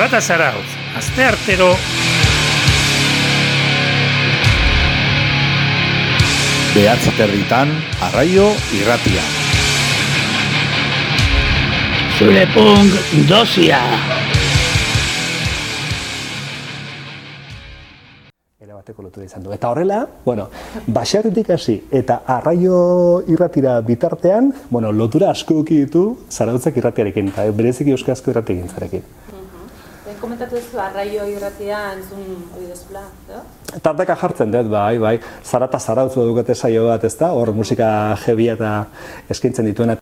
Zarata zarauz, azte artero... Behatzi territan, arraio irratia. Zure punk dosia. Era bateko lotura izan du. Eta horrela, bueno, baserritik hasi eta arraio irratira bitartean, bueno, lotura asko ditu zarautzak irratiarekin, eta bereziki euskarazko irratiekin zarekin. Komentatu duzu arraio irratia entzun hori dezula, edo? Tarteka jartzen dut, bai, bai, zarata zarautzu dukete saio bat, ezta? Hor musika jebia eta eskaintzen dituena.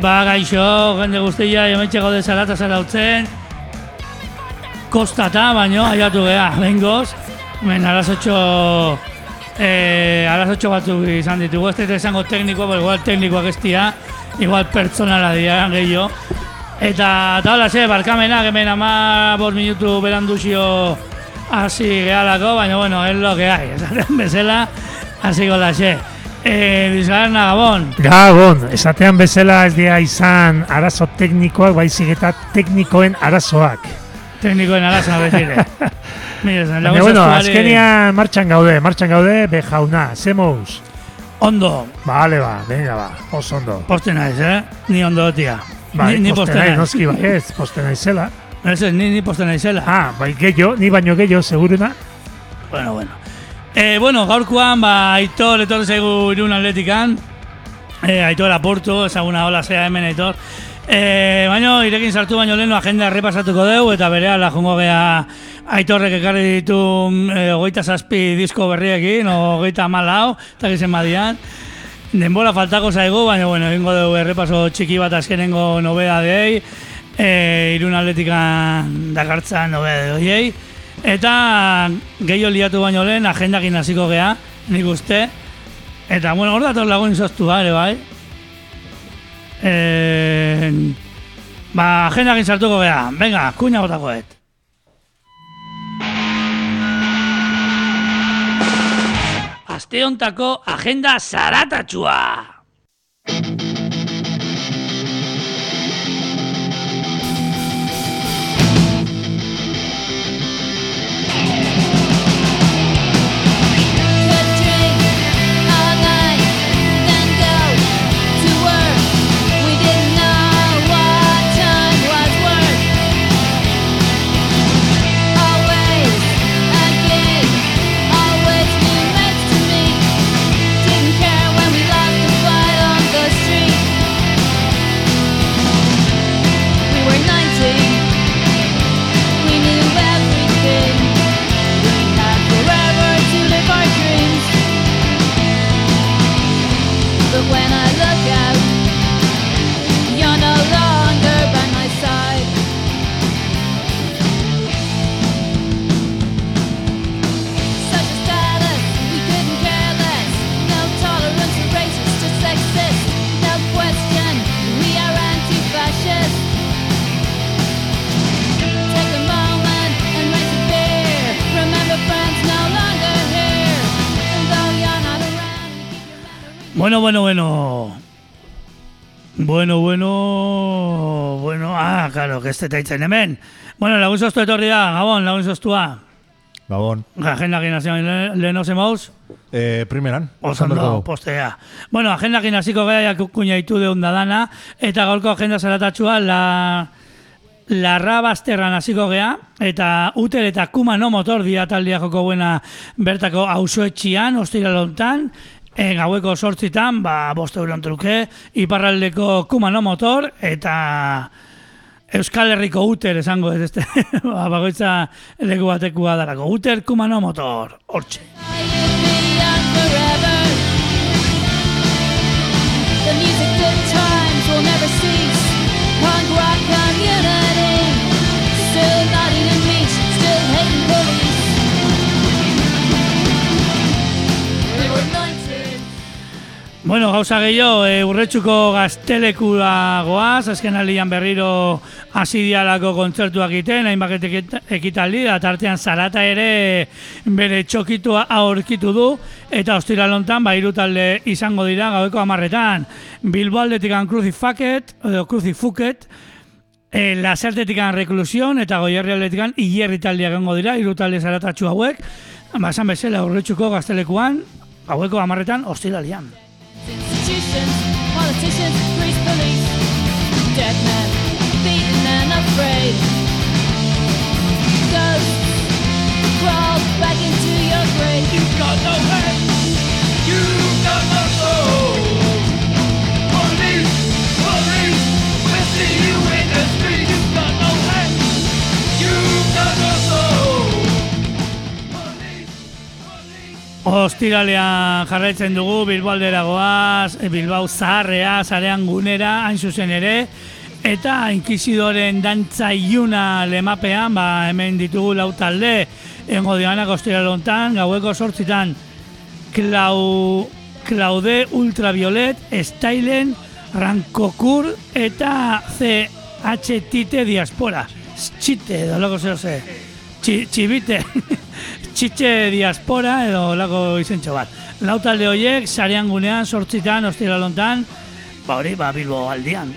Iepa, gaixo, jende guztia, jometxe gaude zarata zarautzen. Kostata, baino, aiatu geha, bengoz. Men, arazotxo... Eh, arazotxo batzuk izan ditugu, ez dut esango teknikoa, pero igual teknikoak ez dira, igual pertsonala dira, gehiago. Eta, eta hola, ze, barkamena, hemen ama bos minutu beranduzio hasi gehalako, baina, bueno, es lo que hay, esaten bezala, hasi gola, ze. Eh, Bizarna, Gabon. Gabon, esatean bezala ez dira izan arazo teknikoak, baizik eta teknikoen arazoak. Teknikoen arazoa betire. Baina, bueno, azkenian martxan gaude, martxan gaude, be jauna, zemous. Ondo, Vale, ba, venga, ba, oso ondo. poste naiz, eh? Ni ondo dotia. Bai, ni, ni poste naiz, noski bai, ez, poste naizela. Ez ez, ni, ni poste naizela. Ah, bai, gehiago, ni baino gehiago, seguruna. Bueno, bueno. Eh, bueno, gaurkoan, ba, Aitor, etorri zaigu irun atletikan. Eh, Aitor Aportu, ezaguna hola zea hemen Aitor. Eh, baina, irekin sartu baino lehenu agenda errepasatuko dugu, eta bere ala jongo gea Aitorrek ekarri ditu eh, hogeita zazpi disko berriekin, o hogeita malau, eta gizen badian. Denbora faltako zaigu, baina, bueno, egingo dugu errepaso txiki bat azkenengo nobeda dei, eh, irun atletikan dakartzan nobeda horiei. Eta gehiago liatu baino lehen agendakin hasiko gea, nik uste. Eta, bueno, hor dator lagun izoztu ere, bai. E, ba, agendakin sartuko gea. Venga, kuña botakoet. Aste hontako agenda zaratatxua. Ah, claro, que este taitzen hemen. Bueno, lagun zoztu etorri da, Gabon, lagun zoztua. Gabon. Agenda gimnazioan leheno zemauz. Eh, primeran. Osondoko. postea. Bueno, agenda hasiko gara kuña itu deunda dana, eta gaurko agenda zaratatxua, la, larra bazterran hasiko gea, eta uter eta kuma no motor dira taldia joko buena bertako auzoetxian, ostira lontan, e, gaueko sortzitan, ba, boste euron truke, iparraldeko kuma no motor, eta Euskal Herriko uter esango ez este, ba, bagoitza leku batekua darako. Uter kuma no motor, hortxe. Gauza gehiago, e, urretxuko gaztelekura goaz, azken alian berriro asidialako kontzertuak egiten, hainbat ekit- ekitaldi, da tartean zarata ere bere txokitua aurkitu du, eta ostiralontan, ba, hiru talde izango dira gaueko amarretan. Bilbo aldetikan Crucifaket, edo Crucifuket, e, Lasartetikan Reklusion, eta Goierri aldetikan Ilerri taldeak egongo dira, hiru talde zaratatxu hauek, ba, esan bezala urretxuko gaztelekuan, gaueko amarretan ostiralian. Congratulations. Ostiralean jarraitzen dugu Bilbo aldera goaz, Bilbao zaharrea, zarean gunera, hain zuzen ere, eta Inquisidoren dantza iluna lemapean, ba, hemen ditugu lau talde, engo dianak ostiralontan, gaueko sortzitan, Clau, Claude Ultraviolet, Stylen, Rankokur eta CH Tite Diaspora. Txite, edo lako zeo ze. Txi, txibite. Txitxe Diaspora edo lako izentxo bat. Lau talde horiek, sarean gunean, sortzitan, ostiralontan, ba hori, ba Bilbo aldian.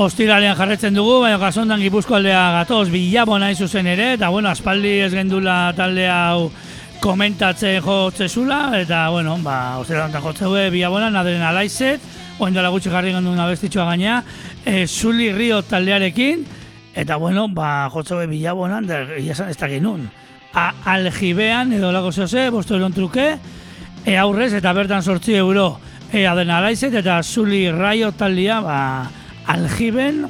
Ostiralean jarretzen dugu, baina kasondan Gipuzko aldea gatoz, bilabona hain zuzen ere, eta bueno, aspaldi ez gendula talde hau komentatzen jotzezula, eta bueno, ba, ostiralean jotzeue bilabona, naderen alaizet, oin dela gutxi jarri gendu una bestitxoa gaina, e, Zuli Rio taldearekin, eta bueno, ba, jotzeue bilabonan, da, ez dakit nun. A, aljibean, edo lako zehose, bostu eron truke, e, aurrez, eta bertan sortzi euro, e, adena alaizet, eta Zuli Raio taldea, ba, aljiben,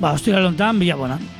ba, ostiralontan, bilabonan. Then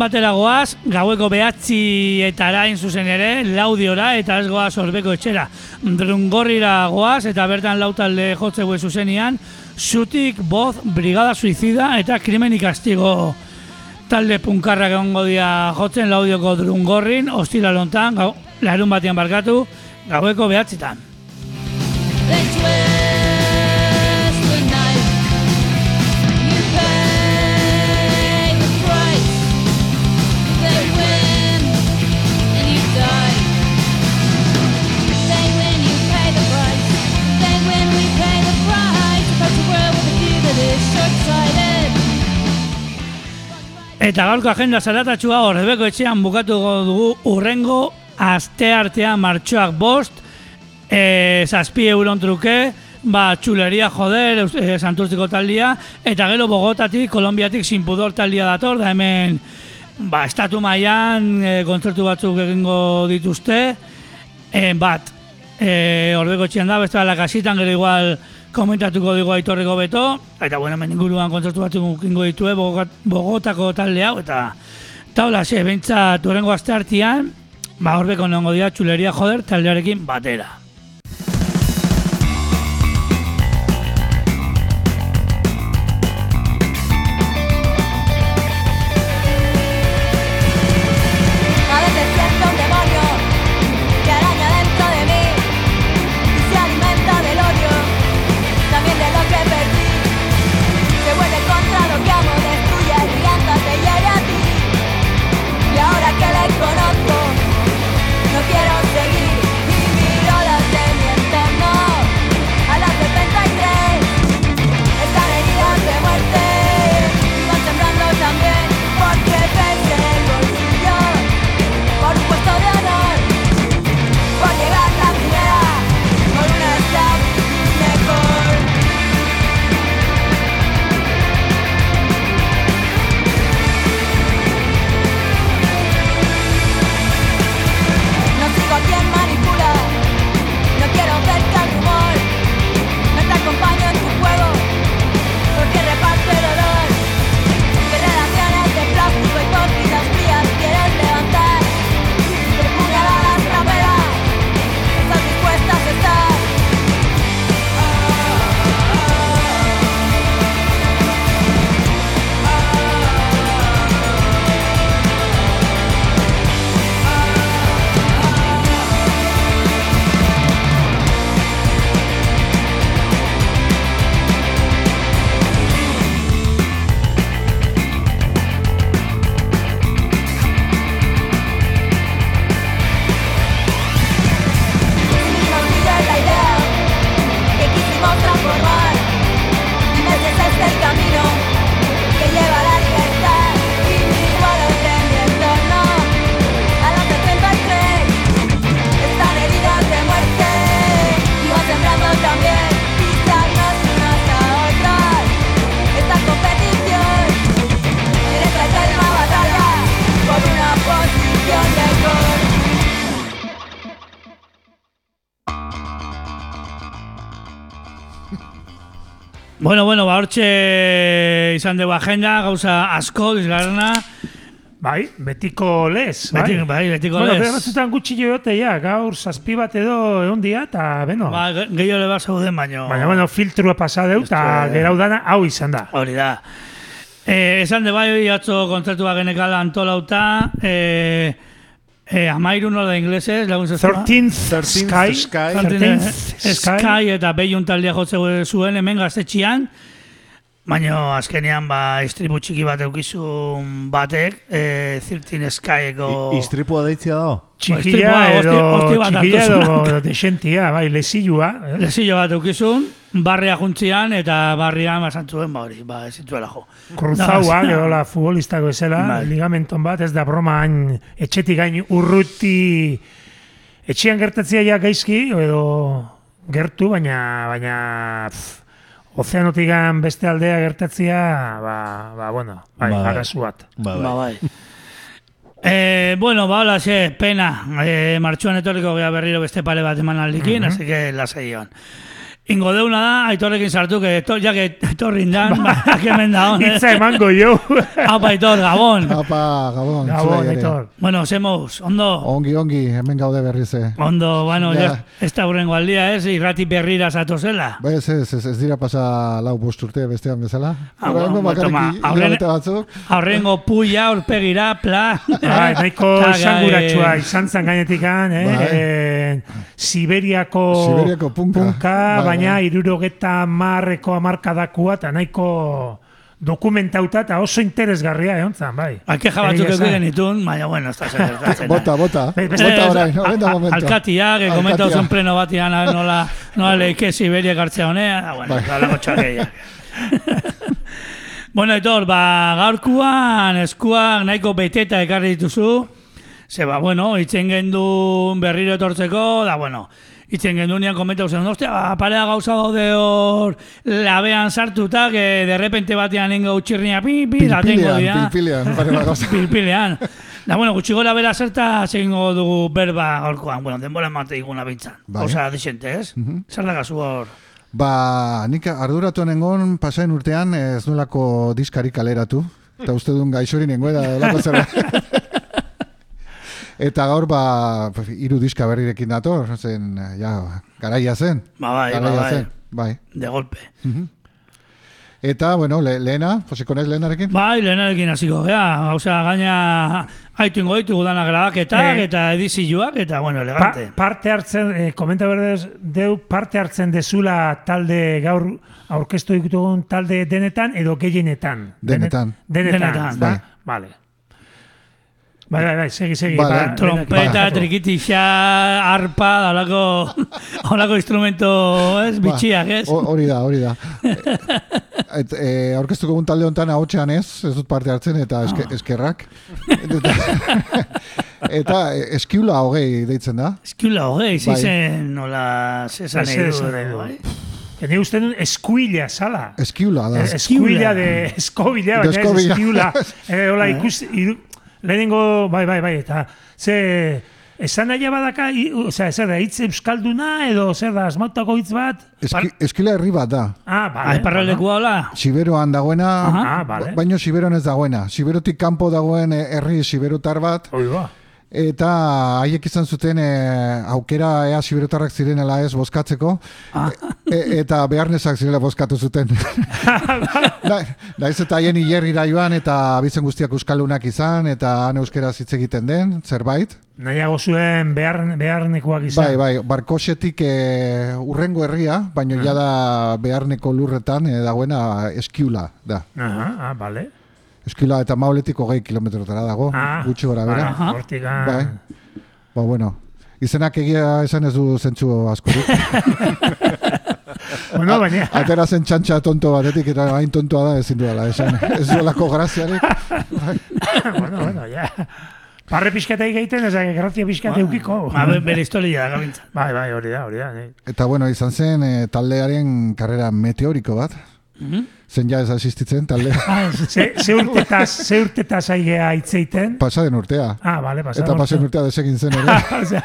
batera goaz, gaueko behatzi eta arain zuzen ere, laudiora eta ez goaz orbeko etxera. Drungorrira goaz eta bertan lautalde jotze gue zuzenian, Zutik, Boz, Brigada Suizida eta Krimen ikastigo talde punkarrak egongo dira jotzen laudioko drungorrin, ostiralontan, gau, larun batean barkatu, gaueko behatzitan. Eta gaurko agenda zaratatxua horrebeko etxean bukatuko dugu urrengo aste artean martxoak bost, e, zazpi euron truke, ba, txuleria joder, e, santurtziko taldia, eta gero Bogotatik, Kolombiatik sinpudor taldia dator, da hemen ba, estatu mailan e, kontzertu batzuk egingo dituzte, e, bat, e, orbeko etxean da, beste la kasitan, gero igual komentatuko digo aitorreko beto, eta bueno, hemen inguruan kontzertu batzuk ingo ditue Bogot- Bogotako talde hau, eta taula, xe, bentsat urrengo aste artean, ba, horbeko nongo dira txuleria joder taldearekin batera. Hortxe izan dugu agenda, gauza asko, dizgarrena. Bai, betiko lez, bai. Beti, bai, betiko bueno, lez. Bueno, batzutan gutxi jote, ja, gaur zazpi bat edo egon dia, eta, beno. Ba, ge- gehiago leba zauden baino. Baina, bueno, filtrua pasa deu, eta gerau dana hau izan da. Hori da. Eh, esan de bai, atzo kontzertua genekala antolauta, eh, eh, amairu nola da inglesez, lagun zezua. 13th Sky, Sky. 13th Sky, Sky, eta Beiun taldea jotze zuen hemen gaztetxian, baina azkenean ba istripu txiki bat eukizun batek, eh, 13 Skyeko... Istripua deitzia dago? txikia edo, txikia edo desentia, bai, lezilua. Eh? Lezillo bat eukizun, barria juntzian, eta barrian basantzuen, ba hori, ba ez zituela jo. Kruzauak, Da, edo la futbolistako ezela, Bai. ligamenton bat, ez da broma hain etxetik gain urruti etxean gertatzea ja gaizki, edo gertu, baina, baina pff, ozeanotikan beste aldea gertatzea, ba, ba bueno, bai, Bai. arazu bat. Ba, Ba, bai. Eh, bueno, ba, hola, xe, pena. Eh, martxuan etorriko gea berriro beste pare bat eman aldikin, así que lasai joan. Ingo deuna da, aitorrekin sartu, que eto, ja que etorri indan, ba, hemen da hon, Itza emango jo. Apa, aitor, gabon. Apa, gabon. Gabon. Aitor. Bueno, zemous, ondo, Ongi, ongi, hemen gaude berriz, eh. ondo, bueno, Ja. ez da hurrengo aldia, ez, irrati berrira zatozela. Ba, ez, ez, ez, ez dira pasa lau bost urte bestean bezala. Ah, bueno, bakarrik hilabete batzuk. Aurrengo puia, aurpegira, pla. Bai, nahiko eh, izan zen gainetikan, eh? Bai. Eh, Siberiako, Siberiako punka. Bai, baina bai. irurogeta marreko amarkadakua, eta nahiko dokumentauta eta oso interesgarria egon zen, bai. Alkeja batzuk Egia euki esan. genitun, baina, bueno, ez da zer. Bota, bota. Bai, Bota Eh, orain, horren da a- momento. Alkatia, que komentau Alkatia. zen pleno batian, nola, nola leike Siberia gartzea honea, ah, bueno, Bai. bai. alako txakeia. bueno, Aitor, ba, gaurkuan eskuak nahiko beteta ekarri dituzu, ze, ba, bueno, itzen gendu berriro etortzeko, da, bueno, itzen gendu nian komentau zen, ostia, ba, parea gauza daude hor labean sartuta, que de repente batean ingo utxirria pipi, da tengo dira. pilpilean, pare gauza. Pilpilean. Da, bueno, gutxi gora bera zerta segingo dugu berba gaurkoan. Bueno, denbora emate iguna bintzan. Bai. Osa, dixente, ez? Zer da gazu hor? Ba, nik arduratu nengon pasain urtean ez nolako diskari kaleratu. Eta uste duen gaixori nengo da olako zerbait. Eta gaur, ba, hiru diska berrirekin dator, zen, ja, garaia zen. Ba, bai, ba, garaia bai. zen, bai. De golpe. Eta, bueno, le, lehena, posiko naiz lehenarekin? Bai, lehenarekin hasiko gea. Hauza, gaina haitu ingo ditu gudana grabaketak Eh. eta edizioak eta, bueno, Pa, elegante. parte hartzen, eh, komenta berdez, deu parte hartzen dezula talde gaur aurkeztu ditugun talde denetan edo gehienetan. Denetan. Denetan, Denetan, ezta? bai. Vale. Bai, bai, bai, segi, segi. Vale. ba, Trompeta, denetan. trikitixa, arpa, holako, holako instrumento, ez, bitxiak, ez? Ba, ho- Hori da, hori da. Et, e, aurkeztuko gun talde honetan ahotsean ez, ez dut parte hartzen eta eske, Ah. eskerrak. eta, eta eskiula hogei deitzen da. Eskula hogei, Bai. zizen, nola, zesan Zer nahi du. esan nahi du. bai. Ni uste duen eskuila sala. Eskiula da. Eh, Eskuila de eskobila, De baina ez eskobila. eskiula. Eh, hola, ikus, iru, lehenengo, bai, bai, bai, eta ze, esan nahi badaka, i, osea, zer da, hitz euskalduna, edo zer da, asmautako hitz bat? Eski, eskila herri bat da. Ah, Ah, bale. Iparraldekua hola? Siberoan dagoena, Ah, bale. baino Siberoan ez dagoena. Siberotik kanpo dagoen eh, herri siberotar bat, ba. Eta haiek izan zuten eh, aukera ea siberotarrak zirenela ez bozkatzeko, e, eta beharnezak zirela bozkatu zuten. Na, naiz eta haien hilerrira joan, eta abizen guztiak euskaldunak izan, eta han euskeraz hitz egiten den, zerbait. Nahiago zuen behar, beharnekoak izan. Bai, bai, barkosetik e, urrengo herria, baino ja da beharneko lurretan e, dagoena eskiula da. Aha, ah, bale. Eskiula eta mauletik hogei kilometrotara dago, Ah, gutxi gora bera. Hortik, ah. Bai. Ba, bueno, izenak egia esan ez du zentzu askorik. Bueno, baina, Atera zen txantxa tonto batetik eta hain tontoa da ezin duela esan. Ez duelako graziarik. bueno, bueno, ja. Parre pixkata egiten, ez da, grazia pixkata eukiko. Ba, be- bere historia da gabiltza. Bai, bai, hori da, hori da. eh. Eta bueno, izan zen e, taldearen karrera meteoriko bat. Mhm. Zen ja ez asistitzen talde. Ah, Ze, ze urtetaz, ze urtetaz aigea itzeiten? Pasaden urtea. Ah, bale, pasa. Eta pasen urtea desegin zen ere. Osea,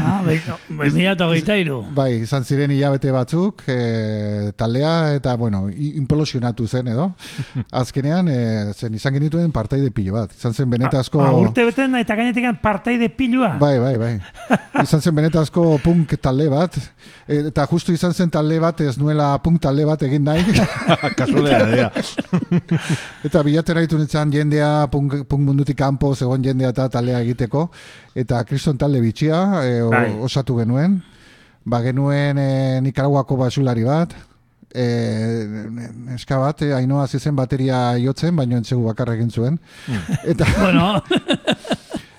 ah, bai, no, bai, mila eta hogeita hiru. Bai, izan ziren hilabete batzuk, e, taldea, eta, bueno, implosionatu zen edo. Azkenean, e, zen izan genituen partaide pilo bat. Izan zen benetazko... ah, urte beten eta gainetik partaide pilua. Bai, bai, bai. Izan zen benetazko punk talde bat, e, eta justu izan zen talde bat ez nuela punk talde bat egin nahi. Dira. eta bilatera ditu nintzen jendea punk, punk mundutik kanpo zegoen jendea eta taldea egiteko. Eta kriston talde bitxia e, o- Bai. osatu genuen. Ba genuen e, Nikaraguako basulari bat, e, neska bat, e, hainoa zizen bateria jotzen, baino entzegu bakarra egin zuen. Eta, Bueno,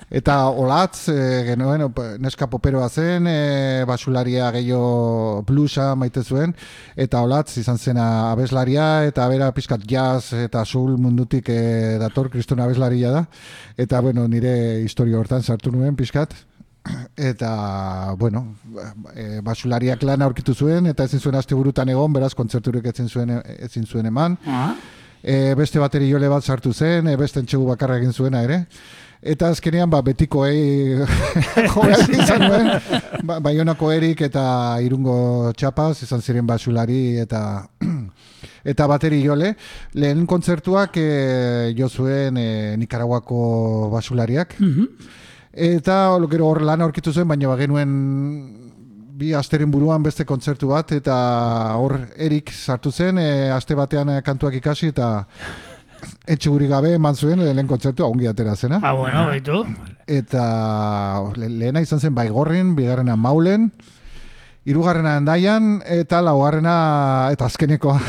Eta olatz, e, genuen, op- neska poperoa zen, e, basularia gehiago bluesa maite zuen, eta olatz izan zena abeslaria, eta bera pizkat jazz eta soul mundutik e, dator, kriston abeslaria da, eta bueno, nire historia hortan sartu nuen pizkat, eta, bueno, e, basulariak lan aurkitu zuen, eta ezin zuen asteburutan egon, beraz kontzerturik ezin zuen, ezin zuen eman, ah, e, beste bateri jole bat sartu zen, e, beste entxegu bakarra egin zuena ere. Eta azkenean ba, betikoei joera izan nuen, ba, Baionako Erik eta Irungo Txapaz izan ziren basulari eta eta bateri jole. Lehen kontzertuak e, jo zuen e, Nikaraguako basulariak. Eta lo, gero hor lan aurkitu zuen, baina ba, genuen bi asteren buruan beste kontzertu bat, eta hor Erik sartu zen, e, aste batean e, kantuak ikasi, eta etxeguri gabe eman zuen e, lehen kontzertua ongi atera zena. ah, bueno, baitu. Eta le, lehena izan zen baigorrin, bigarrena maulen, hirugarrena endaian, eta laugarrena, eta azkenekoa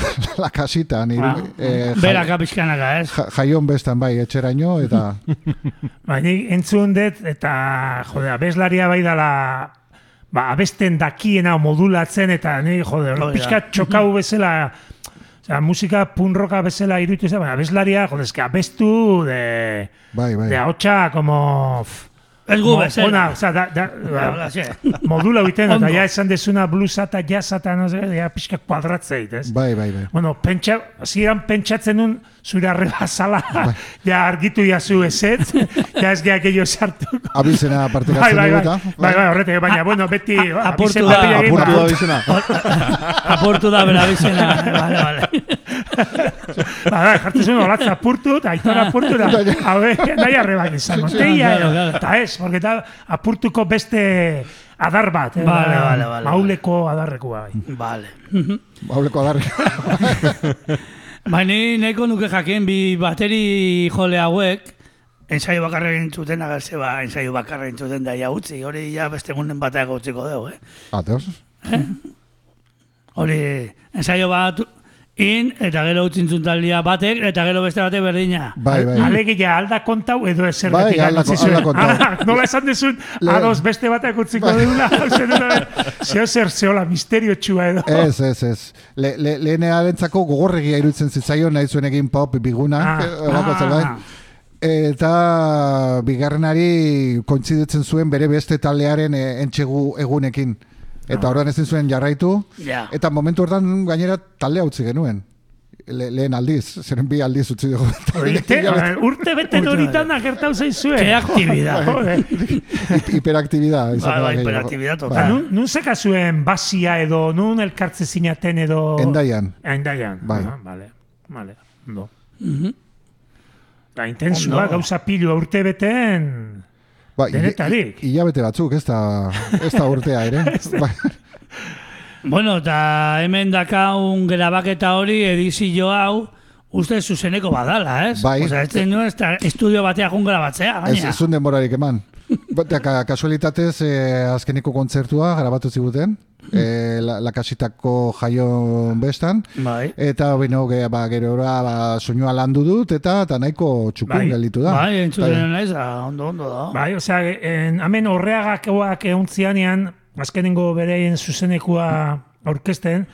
lakasitan. Iru, Ah, eh, jai- Beraka pixkanaka, ez? ja- jaion bestan bai, etxeraino, eta Ba, nik entzun dut, eta, jode, abeslaria bai dala, ba, abesten dakiena modulatzen, eta ni, jode, pixka txokau bezala, Osea, musika punroka bezala iruditu zen, baina abeslaria, jode, eske abestu de, bai, bai. de ahotsa, como... f- Ez gu mo- bezala. Ona, osea, da, da, Ba, ba, modula egiten, Ondo. eta ja esan dezuna bluesa eta jazza eta no sé, ja pixka kuadratzeit, ez? Bai, bai, bai. Bueno, pentsa, ziren pentsatzen nun, zure arreba zala, ja argitu jazu eset, ja ez gehiago gehiago sartu. Abizena Bai, partekatzen bai, dugu bai, eta. bai, bai, horretik, baina, bueno, beti, A- abizen apurtu da, Apurtu ba, da bizena. Aportu da bera bizena. Vale, vale. ba, bai, jartzen zuen olatza apurtu, eta aitora apurtu, da, hau, nahi arreba izango, teia, eta ez, porque eta apurtuko beste adar bat, eh, Vale, ba, vale, vale, mauleko adarrekoa, bai. Vale. Bauleko adarri. Ba, ni nahiko nuke jakin bi bateri jole hauek, ensaio bakarra egin zuten, agertze ba, ensaio bakarra egin zuten da ja utzi, hori ja beste egunen bateak utziko dugu, eh? Ateos. Hori, ensaio bat in, eta gero utzin zuntaldia batek, eta gero beste batek berdina. Bai, bai. Alegia alda kontau edo ezer Bai, alda- alda kontau. Ah, nola esan dezun, ados beste batek utziko Bai. deula, zeo zer zeola misterio txua edo. Ez, ez, ez. Le, le, lehenarentzako gogorregia irutzen zitzaion nahi zuen egin pop biguna. Ah. eh, zerbait. Eta bigarrenari kointziditzen zuen bere beste taldearen e, entxegu egunekin. Eta orduan ezin zuen jarraitu. Ja. Eta momentu hortan gainera taldea utzi genuen. Le, lehen aldiz, zeren bi aldiz utzi dugu. Urte, urte bete horitan agertau zaizue. Ke aktibidad. Joder. Hiperaktibidad. bai, gehiago. hiperaktividad Ba, total. nun, nun zeka zuen basia edo, nun elkartze zinaten edo... Endaian. Endaian. Bai. Ah, vale, vale. No. Da, intensua, gauza pilua urte beten... Ba, Denetarik. Hilabete batzuk, ez da, ez da urtea ere. Ba, Bueno, eta hemen dakaun grabaketa hori edizio hau, uste zuzeneko badala, ez? Bai. Osa, ez zen nuen, ez da estudio bateak un grabatzea, Ez, gaina. ez zuen denborarik eman. Eta ka, kasualitatez, eh, azkeneko kontzertua grabatu ziguten, eh, la, lakasitako jaion bestan, Bai. eta bueno, ge, ba, gero ba, soinua landu dut, eta, eta nahiko txukun Bai. gelditu da. Bai, entzuten naiz, ah, ondo, ondo da. Bai, osea, en, hemen horreagakoak euntzianean, azkenengo bereien zuzenekua aurkezten,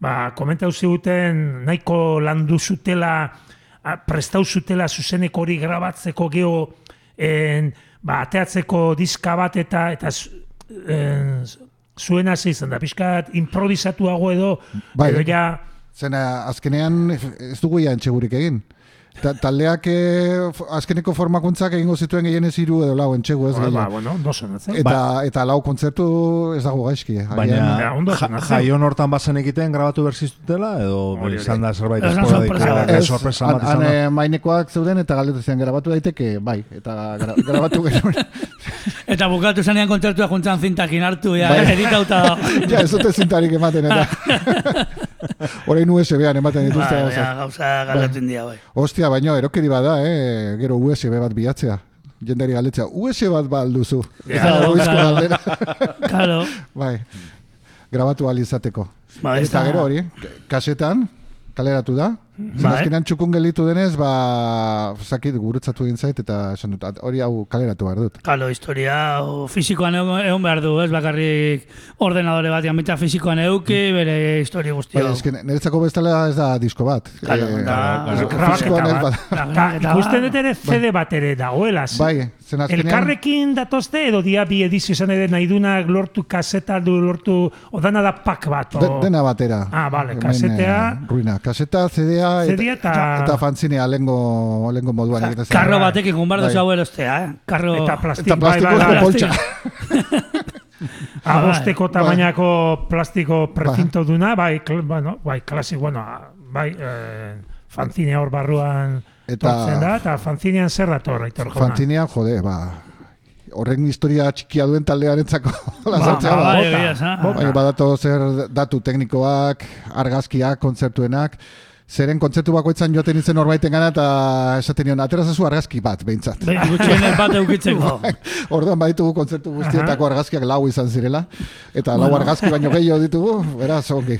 ba, komentau ziguten nahiko landu zutela, prestau zutela zuzeneko hori grabatzeko geho, en, ba, ateatzeko diska bat eta eta en, zuen hasi izan da, pixkat improvisatuago edo, Bai. edo ja Zena, azkenean ez dugu ia entxegurik egin. Ta, taldeak eh, azkeneko formakuntzak egingo zituen gehienez hiru edo lau entxegu ez Ba, bueno, ondo sonatzen. Eta, eta lau kontzertu ez dago gaizki. eh. Baina, jaion hortan bazen egiten grabatu berziztutela, edo izan da zerbait sorpresa bat. eh, sorpresa bat izan da. mainekoak zeuden eta galdetu zen grabatu daiteke, bai, eta gra, grabatu genuen. Eta bukatu zanean kontzertua juntzan zintakin hartu, ja, Bai. editauta ja, ez dute zintarik ematen, eta. Orain USB-an ematen dituzte. Bai, gauzak. ja, gauza galdetzen dira, bai. Ostia, baino, erokeri bada, eh? gero USB bat bilatzea. Jendari galdetzea, USB bat ba alduzu. Ja, Eta claro, bai, grabatu ahal izateko. Ba, Eta gero hori, kasetan, kaleratu da. Zen Bai. azkenean txukun gelditu denez, ba, zakit, gurutzatu egin zait, eta esan dut, "At- hori hau kaleratu behar dut. Kalo, historia o, fisikoan egon, egon behar du, ez bakarrik ordenadore batean, baita fisikoan euki, bere historia guztia. Bai, eske niretzako bestela ez da disko bat. Claro, Eh, da- ez bat. bada. La Ta, grabaketa ikusten bat. dut ere CD bat ere dagoela. Bai, zen azkenean... Elkarrekin datozte edo dia bi edizio izan ere nahi dunak lortu kaseta du lortu odana da pak bat. O... De, dena batera. Ah, bale, kasetea- eh, ruina. Kaseta, CD-a, CD-a eta- eta fanzinea lengo, lengo moduan. egiten zen. Karro batekin gumbardo Bai. zau erostea, eh? Karro... Eta plastik, Eta bai, bai, plastikozko bai, poltsa. Abosteko Bai. tamainako plastiko precinto duna, bai, kl, bueno, bai, klasik, bueno, bai, eh, fanzine hor barruan Eta- tortzen da, eta fanzinean zer dator, aitor jauna. Fanzinean, jode, ba, horren historia txikia duen taldearentzako Ba, lasartzea ba, ba. bai. Bai, badato zer datu teknikoak, argazkiak, kontzertuenak, zeren kontzertu bakoitzan joaten itzen norbaiten gana eta esaten nion, aterazazu argazki bat, behintzat. Be, gutxienez bat eukitzeko. Orduan baditugu kontzertu guztietako argazkiak lau izan zirela, eta lau argazki baino gehiago ditugu, beraz, ongi.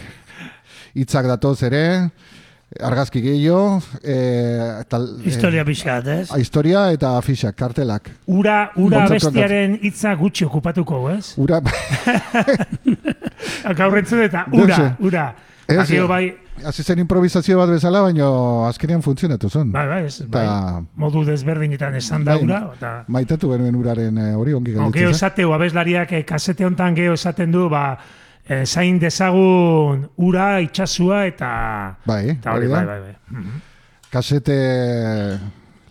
Hitzak datoz ere, argazki gehiago, e, tal, Historia pixkat, ez? e, historia eta afixak, kartelak. Ura, ura bestiaren hitza gutxi okupatuko, ez? Ura, Gaur entzun eta ura, Dexe. ura. Ez, Akio bai, hasi zen improvisazio bat bezala, baino azkenean funtzionatu zen. bai, bai, ez, bai, modu desberdinetan esan da Bai. ura, eta... Maitatu genuen uraren eh, hori ongi No, geho gelditzen. zen. esateu, abeslariak eh, kasete hontan geho esaten du, ba, eh, zain dezagun ura, itxasua eta... Bai, eta hori bai, bai, bai. Mhm. Kasete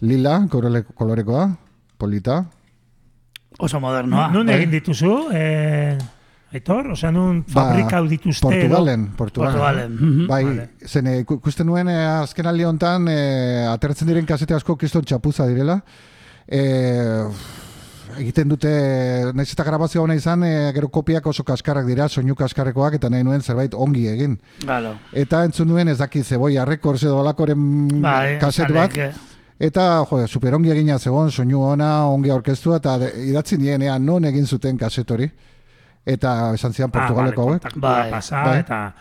lila, korole, kolorekoa, polita. Oso modernoa. Nun bai. egin dituzu, eh, Aitor? Osea, nun Ba, fabrikau dituzte edo? Portugalen, Portugalen. Portugalen. Mhm. Bai, Vale. zen iku- ikusten nuen eh, azken aldi honetan eh, atertzen diren kasete asko kiston txapuza direla. Eh, egiten dute, naiz eta grabazio hona izan, eh, gero kopiak oso kaskarrak dira, soinu kaskarrekoak, eta nahi nuen zerbait ongi egin. Claro. Eta entzun nuen ez daki zeboia rekords edo alakoren Bai, kaset bat. Eta, jo, super ongi egina zegoen, soinu ona, ongi aurkeztua, eta idatzi nienean non egin zuten kaset hori. Eta esan zian Portugaleko ah, vale, hauek. kontaktua Bai, pasa, bai. eta...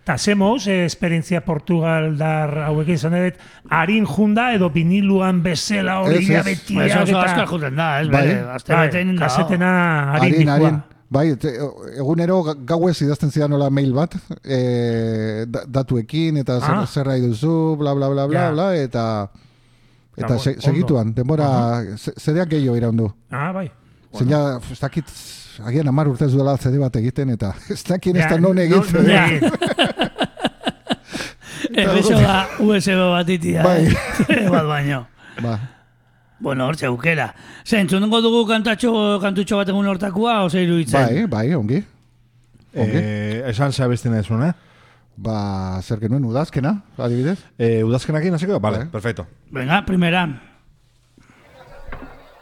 Eta zemoz, eh, esperientzia Portugaldar hauekin izan edet, harin junda edo viniluan bezala hori Ez, Eso oso eta... askar juten da, ez Bai. bere, azte Bai, bete egin da. kasetena harin Harin. Bai, te, egunero ga- gauez idazten zidan nola mail bat, e, da- datuekin, eta zer, Ah. zer nahi duzu, bla, bla, bla, bla, Ja. bla, eta... Eta segituan, denbora, ze- zedeak gehiago iraundu. Ah, bai. Zeina, ez dakit, agian amar urtez duela CD bat egiten, eta ez dakien ez da non egin CD. egin. Errexo da USB batitia, Bai. eh? bat baino. Ba, Bueno, hortxe aukera. Zer, entzunengo dugu kantatxo, kantutxo bat egun hortakoa, ose iruditzen? bai, bai, ongi. Ongi. Eh, esan zea beste nahi zuen, eh? Ba, zer genuen udazkena, adibidez. Eh, udazkenakin hasiko? Vale, Bai. perfecto. Venga, primera.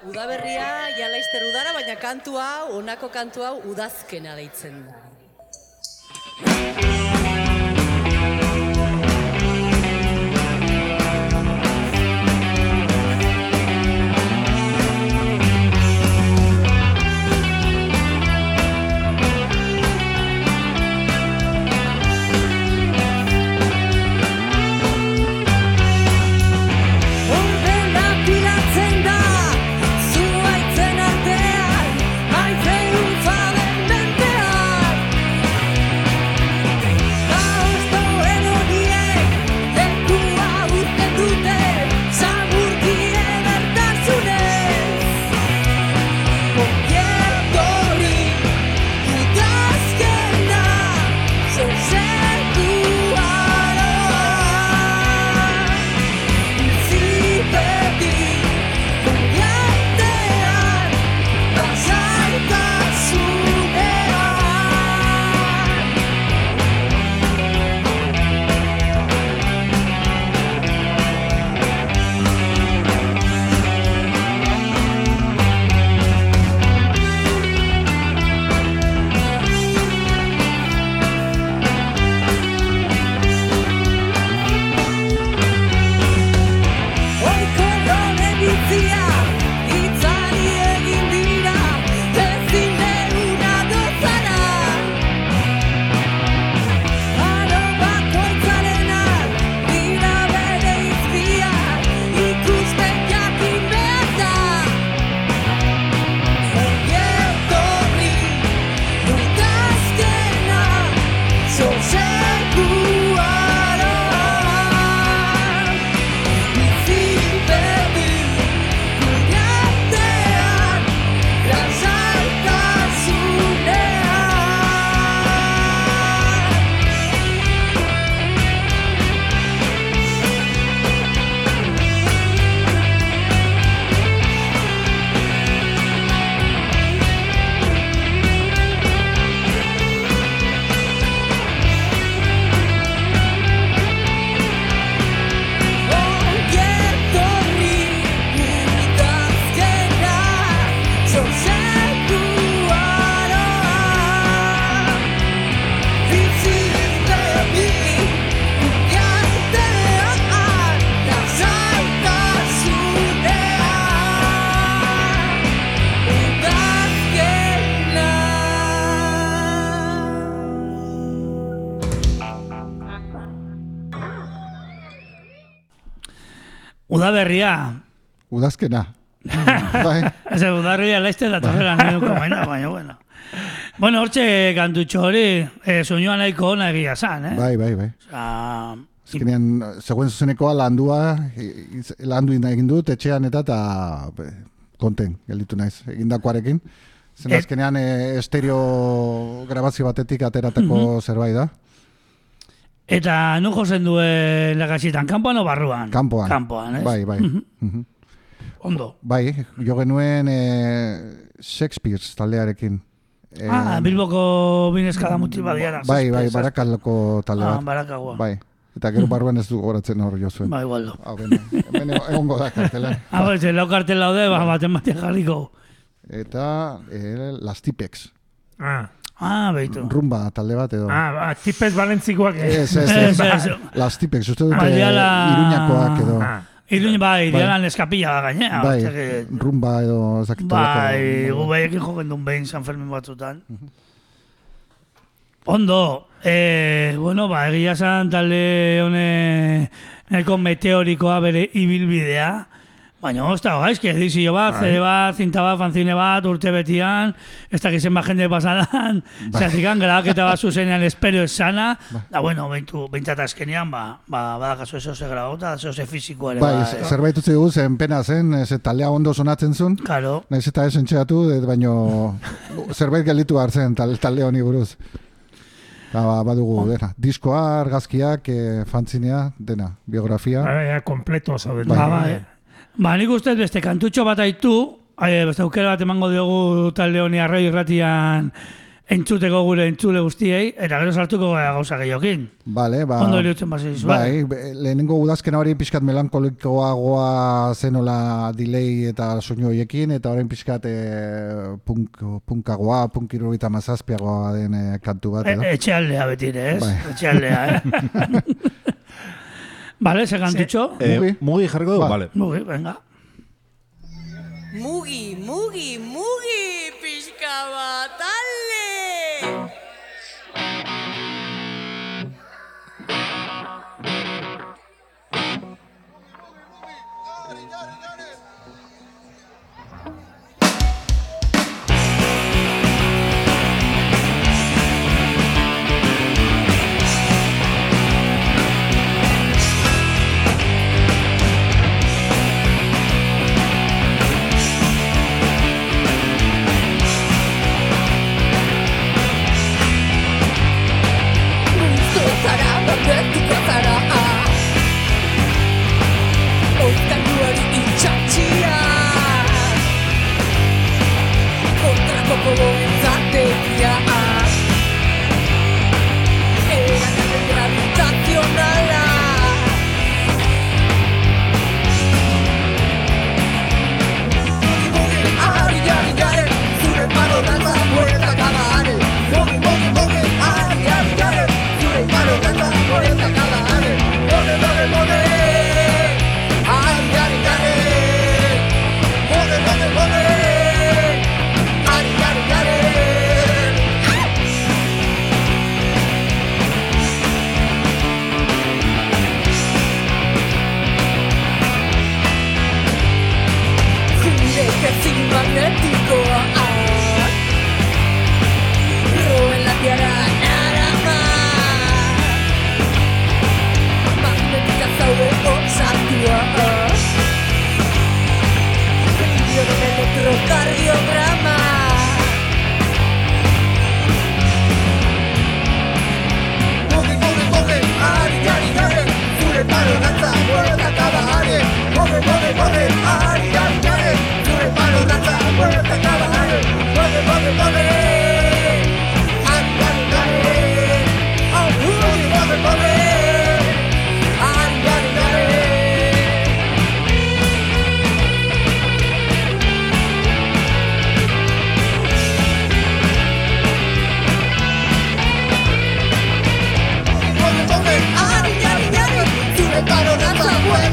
Udaberria ja laizter udara, baina kantu hau, honako kantu hau udazkena deitzen da. Udaberria. Udazkena. bai. Ez udaberria laizte da torrela nahi duko baina, baina, bueno. Bueno, hortxe kantutxo hori, eh, soinua nahiko ona egia zan, eh? Bai, bai, bai. Osea, Azkenean, zegoen zuzenekoa landua, landu egin dut, etxean eta eta konten, gelditu naiz, egindakoarekin. Zen Et- azkenean e, estereo grabazio batetik ateratako zerbait da. Eta nu jozen duen lagasitan, kanpoan o barruan? Kanpoan. Kanpoan, ez? Bai, bai. Mhm. Mhm. Ondo. Bai, jo genuen e, Shakespeare taldearekin. E, Ah, Bilboko binezkada mutil badiara. Bai, bai, barakaloko talde Ah, bat. barakagua. Bai. Eta gero barruan ez du goratzen hor jo zuen. Bai, igualdo. Hau, bene, bene, egongo da kartelan. Ah, pues, lau kartel laude, ba, baten batean jarriko. Eta e, Las Tipex. Ah, Ah, behitu. Rumba talde bat edo. ah, ba, tipez balentzikoak. eh. Ez, ez, Ez, ez. Las Tipex, uste dute Badiala- iruñakoak edo. Ah, Iruñ, bai, dialan eskapilla gainea. Bai, que- rumba edo ezakitolako. Bai, gu behekin joken duen behin San Fermin batzutan. Ondo, eh, bueno, ba, egia zan talde hone nahiko meteorikoa bere ibilbidea, baina ozta, gaizki, edizio bat, CD bat, zinta bat, fanzine bat, urte betian, ez dakit zenbat jende pasadan, zertikan, grabaketa bat zuzenean espero esana, da, bueno, beintu, beintzat azkenean, ba, ba, badakazu eso ze grabauta, eso ze fiziko ere, Bai, ba, zerbait utzi dugu zen pena zen, ez taldea ondo sonatzen zuen. Claro, Naiz eta ez entxeatu, baino zerbait gelditu hartzen tal, talde honi buruz. Eta ba, badugu, dena. Diskoa, argazkiak, e, fanzinea, dena, biografia. Ba, ja, kompleto zauden. Ba, bai. Ba, nik uste beste kantutxo bat aitu, eh, beste aukera bat emango diogu talde honi arroi irratian entzuteko gure entzule guztiei, eta gero sartuko gara gauza gehiokin. Bale, ba... Ondo irutzen basi dizu, Bai, be- lehenengo udazkena hori pixkat melankolikoagoa zenola delay eta soinu horiekin, eta orain pixkat e, punk, punkagoa, punk irurita mazazpiagoa den e, kantu bat, E, edo? etxealdea betire, ez? Bai. Etxealdea, eh? Bale, ze kantutxo? Eh, Mugi. mugi jarriko dugu, vale. Mugi, venga. Mugi, mugi, mugi, pixka bat, the kardiograma Mugi, mugi, mugi, ari, ari, Zure pare datza, bueltaka da ari Mugi, mugi, mugi, ari, ari, Zure pare datza, bueltaka da ari Mugi, mugi, mugi,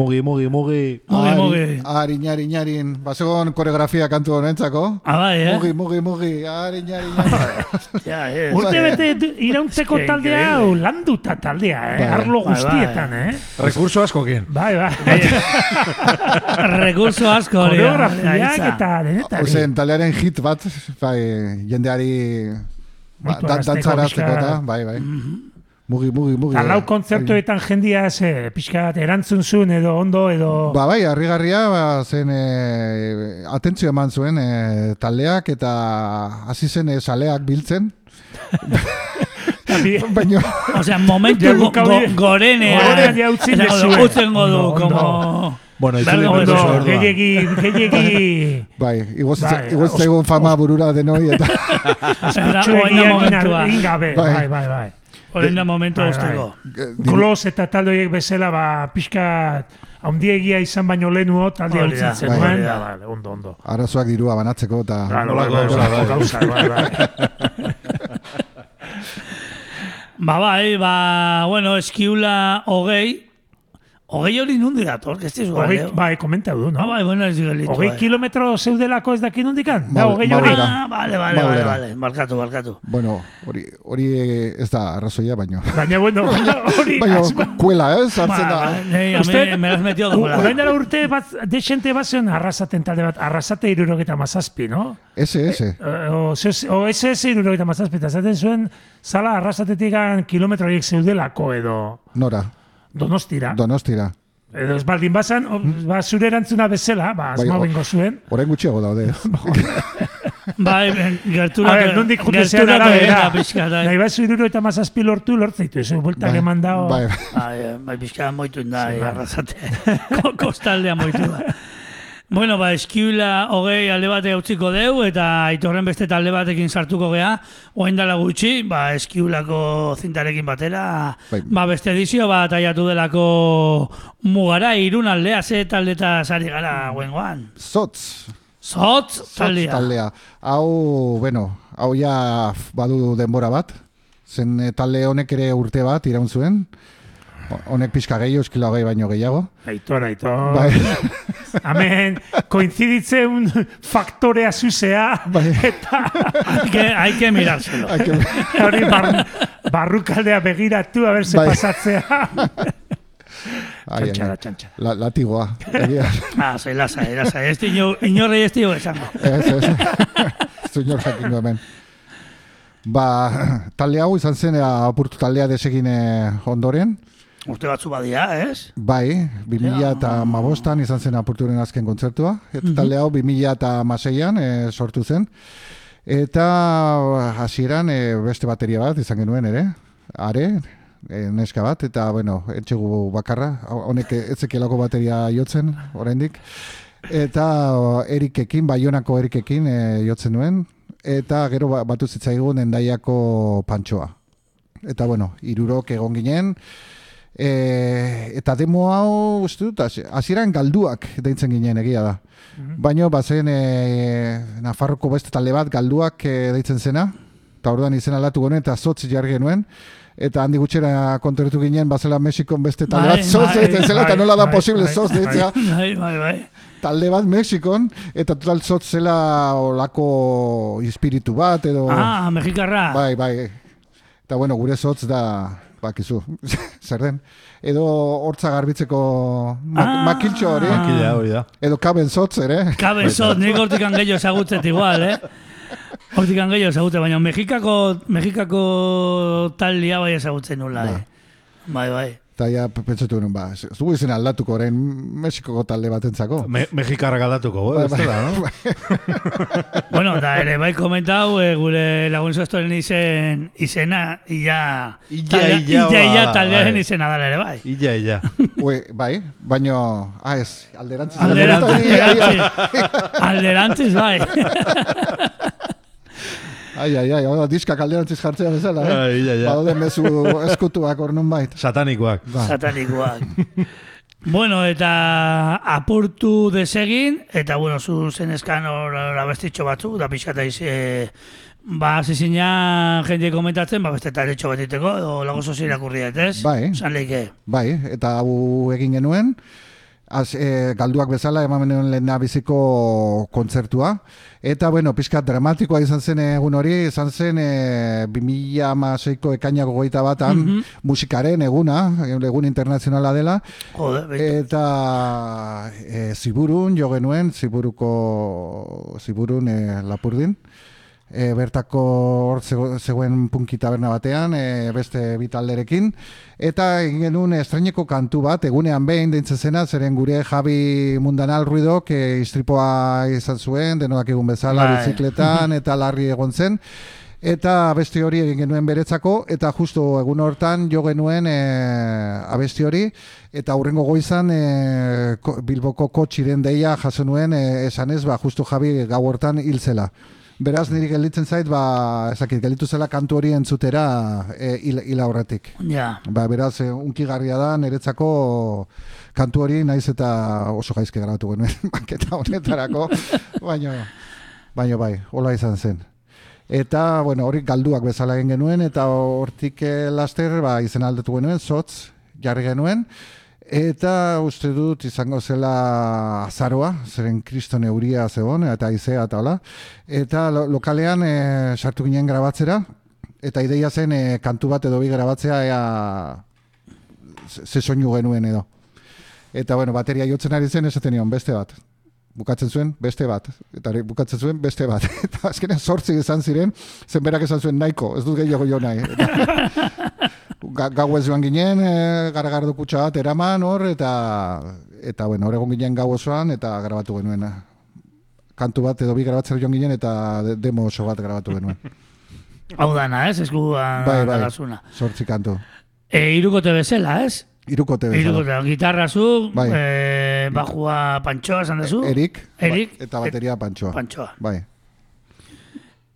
Mugi, mugi, mugi. Mugi, mugi. Arin, arin, arin. Basegon koreografia kantu honentzako. Ah, bai, eh? Mugi, mugi, mugi. Arin, arin, arin. Ja, ez. Urte bete irauntzeko taldea, hau, landuta taldea, eh? Bai. Arlo Bai, bai. guztietan, eh? Rekurso askokin. Bai, bai. Recurso asko. Koreografiak Aitza. eta denetari. Ozen, taldearen hit bat, bai, jendeari ba, dan, dantzarazteko eta, bai, bai. Mugi, mugi, mugi. Eta lau kontzertuetan jendia ze, pixkat erantzun zuen edo ondo edo... Ba, bai, harrigarria, ba, zen e, atentzio eman zuen e, taldeak eta hasi zen e, saleak biltzen. Baina, Osea, momentu go, go, gorenean. Gorenean ja utzi Esango du, dezue. Utzengo du, Ondo, como... Bueno, itzuli Ondo, berriz ordua. gehiegi, gehiegi... bai, Bai, igoztzegun fama burura denoi eta... Era, Txue oain da egin momentua. gabe, Bai. bai, bai, bai. Oain da momentu Bai, usteko. Glos eta talde horiek bezala, ba, pixkat, handiegia izan baino lehenuo talde Hori da, hori bai. zenuen, hori da. ondo, ondo. Arazoak dirua banatzeko eta... Bai, Nolako bai, gauza, bai, bai, bai. Ba, bai, ba, bueno, eskiula hogei, hogei hori nundi dator, ez dizu Hogei, gale. bai, komenta du, no? Ah, bai, bueno, ez digelitu. Hogei kilometro zeudelako ez daki nondikan? Da, Mal- hogei hori. Ah, vale, vale, vale, Maurera. vale, barkatu, barkatu. Bueno, hori, hori ez da arrazoia, baino. Baina, bueno, hori... Baina, kuela, ez? Hartzen da. Ba, nei, a Uste- me, me has metido U- dola. Orain dela urte bat, desente bat zen arrasaten talde bat, arrasate irurogeta mazazpi, no? Ese, ese. Eh, O, o SS irurogeta mazazpi, eta zaten zuen, zala arrasatetik kilometro horiek zeudelako edo Nora, donostira. donostira. edo ez baldin bazan, o, ba, zure erantzuna bezala, ba, Bai, o- bengo zuen. Orain gutxiago daude. Bai, gertura, A ver, nondik jute zean arabera. pixka, bai. Nahi bat iruro eta mazazpi lortu, lortzeitu, ez bultak Bai, eman dao. Bai, Bai, bai, pixka moitu da, Sí, sí, bai. arrasate. Ko- Kostaldea moitu da. Bueno, ba, eskiula hogei alde bate utziko deu, eta aitorren beste talde batekin sartuko gea, oain dala gutxi, ba, eskiulako zintarekin batera, Bai. ba, beste edizio bat aiatu delako mugara, irun aldea, ze talde eta sari gara guengoan. Zotz. Zotz Zotz taldea. taldea. Hau, bueno, hau ja badu denbora bat. Zen eh, talde honek ere urte bat iraun zuen. Ho- Honek pixka gehiago, eskilo hogei baino gehiago. Aitor, aitor. Bai. Hemen, koinziditzen faktorea zuzea, Bai. eta que, hay que mirárselo. Hay que- hori bar, barrukaldea begiratu, a ber, ze Bai. pasatzea. Txantxara, ai. txantxara. La, latigoa. Ah, zai, lasai, lasai. Ez dino, inorrei ez dio esango. Ez, ez. Zunor jakingo hemen. Ba, talde hau izan zen eh, apurtu taldea desegin eh, ondoren. Urte batzu badia, ez? Bai, 2000 eta mabostan izan zen apurturen azken kontzertua. Eta talde hau 2000 eta maseian eh, sortu zen. Eta hasieran eh, beste bateria bat izan genuen ere. Are, eh, neska bat, eta bueno, etxegu bakarra. Honek etzekelako bateria jotzen, oraindik. Eta Erikekin, Baionako Erikekin eh, jotzen nuen. Eta gero ba- batu zitzaigun endaiako pantxoa. Eta bueno, irurok egon ginen. E, eta demo hau, uste dut, hasi- hasieran galduak deitzen ginen egia da. Baina, bazen e, Nafarroko beste talde bat galduak e, deitzen zena, eta orduan izena aldatu genen, eta zotz jarri genuen, eta handi gutxera konturatu ginen, bazela Mexikon beste talde Bai, bat zotz bai, deitzen zela, eta bai, nola da bai, posible bai, zotz deitzea, Bai, bai, bai. talde bat Mexikon, eta total zotz zela olako espiritu bat, edo... Ah, mexikarra. Bai, bai. Eta bueno, gure zotz da, bakizu, zer den. Edo hortza garbitzeko mak Ah. makiltxo hori. Makila hori da. Edo kaben zotz ere. Kabezot, nik hortikan gehiago ezagutzet igual, eh? Hortikan gehiago ezagutzen, baina Mexikako, Mexikako taldia bai ezagutzen nula, eh? Bai, bai. Eta ja pentsatu nuen, ba, ez dugu izen aldatuko orain Mexikoko talde batentzako. Me, Mexikarra galdatuko, eh? Bai, ez dela, no? Bueno, da ere, bai komentau, eh, gure lagun zostoren izen, izena, ia... Illa, taldea- illa, illa, illa ba, taldearen bai. izena dala ere, bai. Illa, illa. Ue, bai, baino, ah ez, alderantziz. Alderantziz, Ai, ai, alderantziz, alderantziz, bai. Ai, ai, ai, hau da, diskak alderantziz jartzea bezala, eh? Ai, ia, ia. Badaude mezu eskutuak hor nun bait. Satanikoak. Ba. Satanikoak. bueno, eta apurtu desegin, eta bueno, zu zen eskan hor abestitxo batzu, da pixata ize, ba, zizina jende komentatzen, ba, beste taletxo bat iteko, edo lago zozi irakurri dut, ez? Bai. San leike. Bai, eta hau egin genuen, Az, e, galduak bezala eman genuen lehen biziko kontzertua. Eta, bueno, pixka dramatikoa izan zen egun hori, izan zen e, 2006ko ekainako goita batan Mhm. musikaren eguna, egun internazionala dela. Jode, beto. Eta e, ziburun jo genuen, ziburuko, ziburun e, lapurdin. E, bertako hor zego- zegoen punki taberna batean, e, beste bitalderekin. Eta egin genuen estraineko kantu bat, egunean behin deintzen zena, zeren gure Javi Mundanal Ruidok e, istripoa izan zuen, denoak egun bezala Bai. bizikletan, eta larri egon zen. Eta abesti hori egin genuen beretzako, eta justo egun hortan jo genuen e, abesti hori, eta hurrengo goizan e, ko- Bilboko kotxiren deia jaso nuen e, esanez, ba, justo Javi gau hortan hil zela. Beraz, niri gelditzen zait, ba, ezakit, gelditu zela kantu hori entzutera e, hil, hil aurretik. Ja. Ba, beraz, e, unkigarria da, niretzako kantu hori naiz eta oso gaizke grabatu genuen maketa honetarako, baino, baino bai, hola izan zen. Eta, bueno, hori galduak bezala egin genuen, eta hortik eh, laster, ba, izen aldatu genuen, zotz, jarri genuen, eta uste dut izango zela azaroa, zeren kriston euria zegoen, eta izea eta hola, eta lo, lokalean eh, sartu ginen grabatzera, eta ideia zen eh, kantu bat edo bi grabatzea ea ze soinu genuen edo. Eta bueno, bateria jotzen ari zen esaten nion beste bat. Bukatzen zuen beste bat. Eta bukatzen zuen beste bat. Eta azkenean sortzi izan ziren, zen berak esan zuen nahiko, ez dut gehiago jo nahi. Ga, gau ez joan ginen, e, garagardo kutsa bat eraman hor, eta, eta bueno, hor egon ginen gau osoan, eta grabatu genuen. Kantu bat edo bi grabatzen joan ginen, eta de- demo oso bat grabatu genuen. Hau dana, ez? Eskua bai, bai, dagasuna. sortzi kantu. E, irukote bezala, ez? Irukote bezala. Irukote, gitarra zu, Bai. e, bajua pantxoa esan dezu. Erik, Erik. ba- eta bateria pantxoa. Pantxoa. Bai.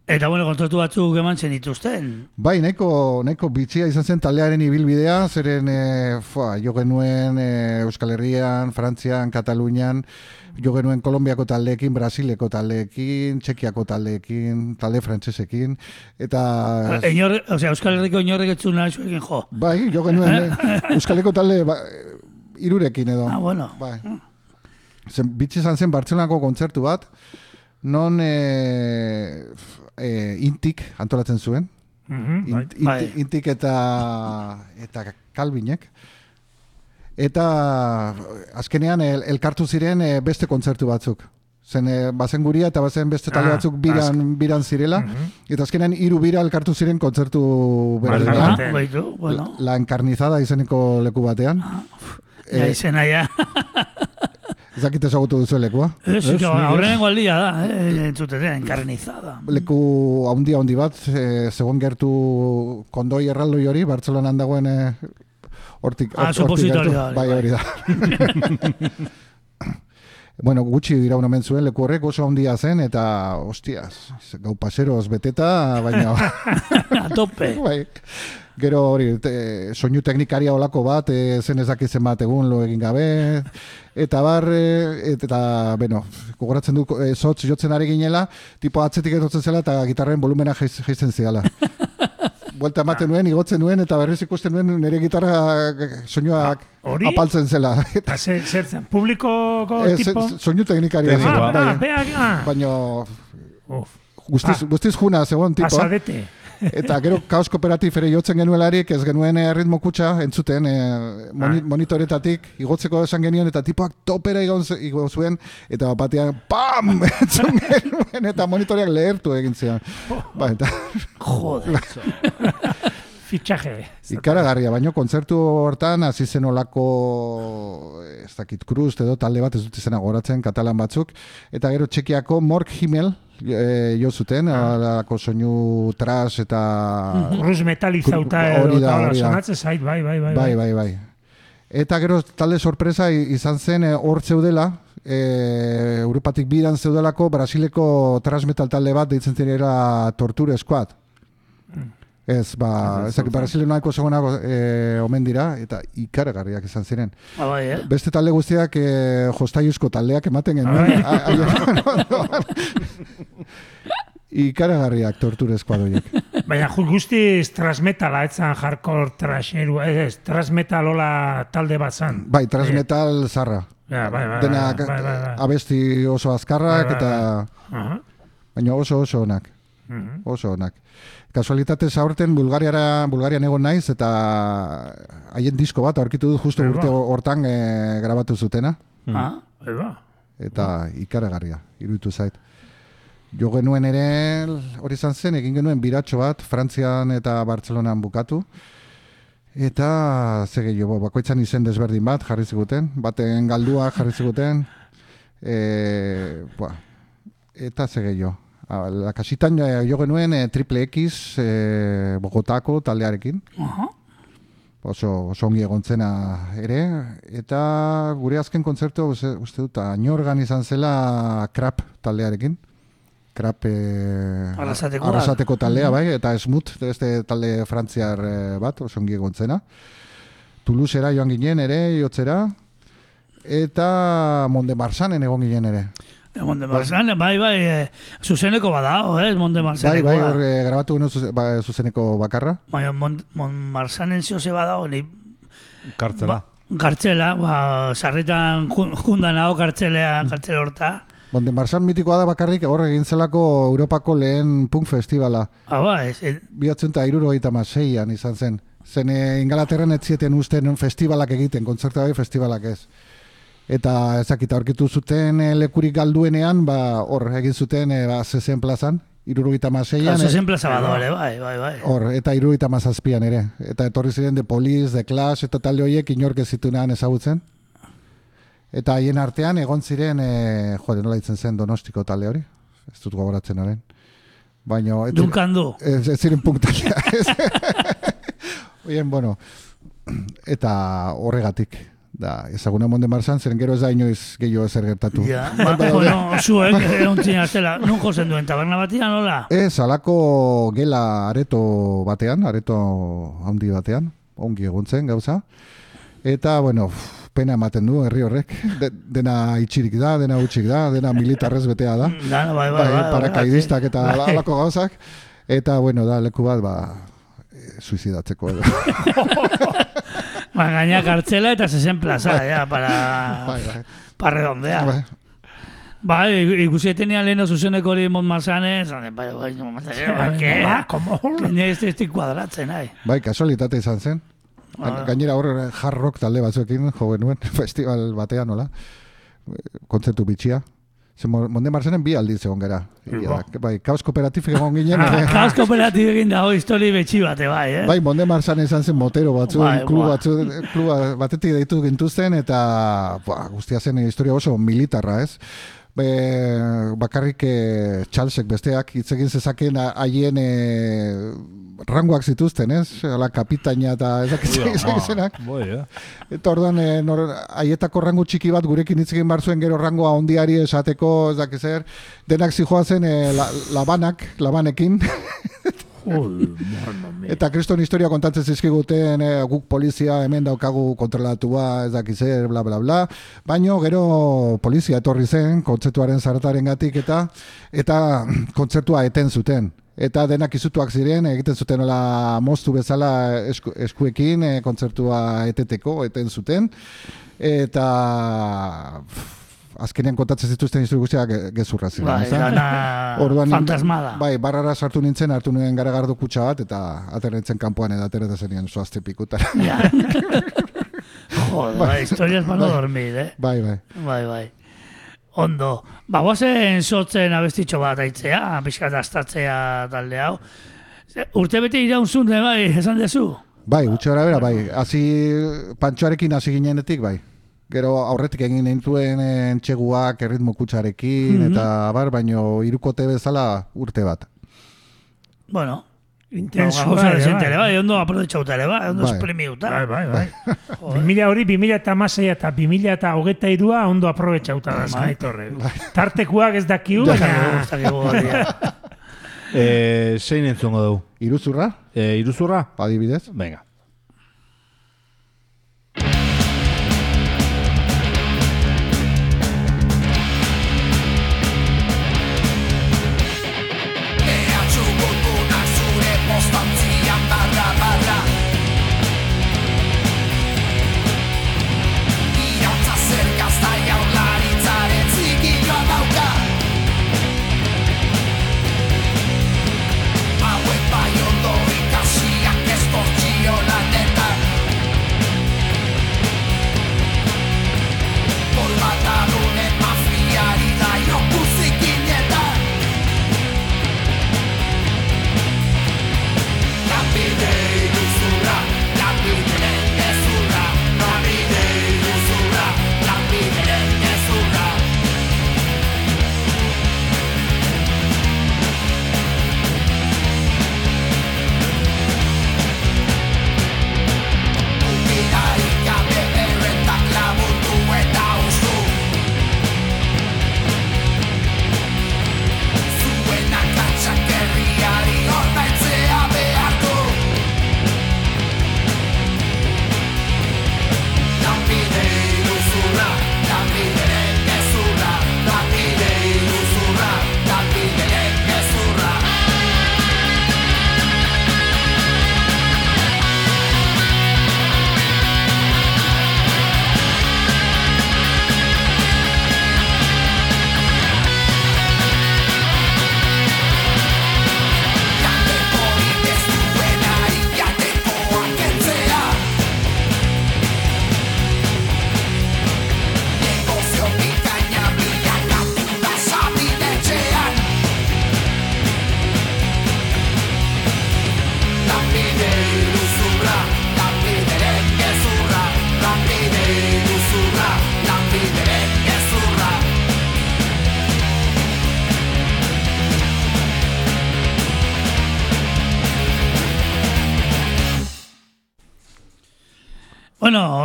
Eta bueno, kontratu batzuk eman zen dituzten. Bai, nahiko, nahiko bitxia izan zen taldearen ibilbidea, zeren e, fua, jo genuen e, Euskal Herrian, Frantzian, Katalunian, jo genuen Kolombiako taldeekin, Brasileko taldeekin, Txekiako taldeekin, talde frantsesekin, eta... Inor, o sea, Euskal Herriko inorrek etzuna zuekin jo. Bai, jo genuen eh, Euskaleko talde ba, irurekin edo. Ah, bueno. Bai. Zen, bitxi izan zen Bartzelonako kontzertu bat, non e, e, intik antolatzen zuen. Mhm, bai. Int, Bai. intik eta eta kalbinek. Eta azkenean el, elkartu ziren eh, beste kontzertu batzuk. Zen e, bazen guria eta bazen beste talde Ah, batzuk biran, biran zirela. Eta azkenean hiru bira elkartu ziren kontzertu. Ah, baitu, bueno. La encarnizada izeneko leku batean. Ja, izena ja. Ez dakit ezagutu duzu lekua. Ez, jo, aurrenengo aldia da, eh, entzutete, encarnizada. Leku haundi haundi bat, e, zegoen gertu kondoi erraldoi hori, Bartzelonan dagoen e, hortik, Ah, hort- hortik supositorio gertu. hori, Bai, hori da. bueno, gutxi dira omen zuen leku horrek oso handia zen, eta, hostias, gau paseroz beteta, baina... A tope. bai. Gero hori, te, soinu teknikaria olako bat, e, zen ez dakit zenbat egun lo egin gabe, eta bar, e, eta, bueno, gogoratzen du, e, zotz jotzen ari ginela, tipo atzetik etortzen zela eta gitarren volumena jaisten ziala. Buelta ematen nuen, igotzen nuen, eta berriz ikusten nuen nire gitarra soinuak hori? apaltzen zela. Eta zer, zer zen, publikoko E, tipo? ze- soinu teknikaria. zen, Ah, ah, ah. Baina guztiz, Ah. guztiz juna zegoen tipo. asadete. Eta gero kaos kooperatif ere jotzen genuelarik, ez genuen eh, ritmo kutsa entzuten eh, moni, Ah. monitoretatik igotzeko esan genion, eta tipoak topera igon, igo zuen, eta bat batean PAM! entzun genuen, eta monitoreak lehertu egin zian. Ba, eta Joder. Fitxaje. ikaragarria, baino kontzertu hortan hasi zen olako ez dakit kruz edo talde bat ez dut izena goratzen katalan batzuk eta gero txekiako Mork Himmel e, jo zuten, alako soinu tras eta Rus metalizauta Hori edo da, eta hola, hori da. sonatzen zait, bai, bai, bai. Bai, bai, bai. Eta gero talde sorpresa izan zen eh, hor zeudela, e, Europatik bidan zeudelako Brasileko transmetal talde bat deitzen zirela Torture Squad. Ez, ba, ezak Brasilen nahiko segonako e, omen dira, eta ikaragarriak izan ziren. Ah, bai, eh? Beste talde guztiak e, jostaiuzko taldeak ematen genuen. Bai. A- haien ondoan. ikaragarriak Torture Squad horiek. Baina ju- guztiz transmetala, etzan hardcore trasheru, ez, ez, transmetalola talde bat zan. Bai, transmetal zarra. Ja, bai, bai, denak bai, bai, bai. abesti oso azkarrak Bai, bai, eta Aha. baina oso oso onak. Mhm. Oso onak. Kasualitatez aurten Bulgariara, Bulgarian egon naiz eta haien disko bat aurkitu dut justo Eba. urte hortan e, grabatu zutena. Ah, Eba. Eta ikaragarria, iruditu zait. Jo genuen ere, hori izan zen, egin genuen biratxo bat, Frantzian eta Bartzelonan bukatu. Eta, ze gehiago, bakoitzan izen desberdin bat jarri ziguten, baten galdua jarri ziguten, e, ba, eta ze gehiago. Ah, La kasitan eh, jo genuen e, Triple X e, Bogotako taldearekin, aha. oso, oso ongi egontzena ere, eta gure azken kontzertu, uste, uste dut, añorgan izan zela Krap taldearekin. Krap e, arrasateko taldea, bai, eta Smooth, beste talde frantziar bat, oso ongi egontzena. Toulousera joan ginen ere, jotzera, eta Monde egon ginen ere. Monde Marsan, bai, bai, eh, zuzeneko badao, eh, Monde Bai, Marsaneko. bai, hor e, grabatu genuen zuze- ba, zuzeneko bakarra. Baina Mon, Mon Marsanen zioze badao, ni Kartzela. kartzela, ba, sarritan jun- jundan hau kartzelea, kartzela horta. Monde Marsan mitikoa da bakarrik, hor egin zelako Europako lehen punk festivala. Ah, ba, ez, ez, Bihatzen eta maseian izan zen. Zen e, Ingalaterran ez zieten usten festivalak egiten, kontzertu bai festivalak ez. Eta ezakita aurkitu zuten e, lekurik galduenean, ba, hor egin zuten e, ba, zezen plazan, irurogeita maseian. Kaso zen plaza badao ere, bai, bai, bai. Hor, eta irurogeita mazazpian ere. Eta etorri ziren The Police, The Clash, eta talde horiek inork ez zituenan ezagutzen. Eta haien artean egon ziren, e, jode, nola itzen zen donostiko talde hori? Ez dut gogoratzen horren. Baina... Dunkan du. Ez, ez ziren punktalea. Oien, bueno, eta horregatik. Da, ezaguna monde marzan, zeren gero ez da inoiz gehiago ezer gertatu. Ja, ba, bueno, zuek, egon zela, nun jozen duen, taberna batian, nola? Ez, alako gela areto batean, areto handi batean, ongi egon zen gauza. Eta, bueno, pena ematen du herri horrek. De, dena itxirik da, dena utxik da, dena militarrez betea da. Da, bai, bai, bai, parakaidistak eta bai. alako gauzak. Eta, bueno, da, leku bat, ba, eh, suizidatzeko edo. Ba, gaina kartzela eta zezen plaza, ja, para, Bai, bai. para redondea. Bai. Ba, ikusi etenean leheno zuzeneko hori Montmarsane, zane, bai, bai, Montmarsane, ba, que, Ba, como? Gaina ez ez kuadratzen, nahi. Bai, kasualitate izan zen. Ah. Gainera hor hard rock talde batzuekin jo genuen festival batean, nola? Kontzertu bitxia. Ze Mo- Monde Marsanen bi aldiz egon gara. Bai, kaos kooperatifik egon ginen. ere. Kaos kooperatibo egin dago histori betxi bate, bai, eh? Bai, Monde Marsan izan zen motero batzu, Bai, klub batzu, kluba batetik deitu gintuzten, eta ba, guztia zen historia oso militarra, ez? Be, bakarrik eh, Charlesek besteak hitz egin zezaken a- haien eh, rangoak zituzten, ez? Hala kapitaina eta ezak izenak. Bai, eh? Eta orduan, e, nor, haietako rango txiki bat gurekin hitz egin behar zuen gero rangoa ondiari esateko, ez dakiz zer, denak zijoazen e, la, labanak, labanekin. Eta kriston historia kontatzen zizkiguten, e, guk polizia hemen daukagu kontrolatua, ez dakiz zer, bla, bla, bla. Baino, gero polizia etorri zen, kontzertuaren zarataren gatik, eta, eta kontzertua eten zuten. Eta denak izutuak ziren, egiten zuten hola moztu bezala esku, eskuekin, e, kontzertua eteteko, eten zuten. Eta pff, azkenean kontatzen zituzten historia guztiak ge- gezurra ziren. Bai, ezta? dana Orduan, fantasmada. Bai, barrara sartu nintzen, hartu nuen garagardo kutsa bat, eta aterretzen kanpoan eta aterretzen zenien zoazte pikutara. Ja. Joder, bai, historias para no dormir, eh? bai, bai. Bai, bai. Ondo. Ba, guazen sotzen abestitxo bat aitzea, pixkat astatzea talde hau. Urte bete iraunzun, bai, esan dezu? Bai, gara bera, bai. Hasi pantxoarekin hasi ginenetik, bai. Gero aurretik egin nintuen eh, entxeguak erritmo kutsarekin, Mhm. eta bar, baino irukote bezala urte bat. Bueno, Intenso, gauza bai, desente bai. ere, bai, ondo aprovechauta ere, bai, ondo Bai. espremiuta. Bai, bai, bai. 2000 hori, 2000 eta amasei eta 2000 eta hogeita irua ondo aprobetxauta da, zaitorre. Tartekuak ez dakiu, baina... Eh. Eh, zein entzungo dugu? Iruzurra, Eh, iruzurra? adibidez. Venga.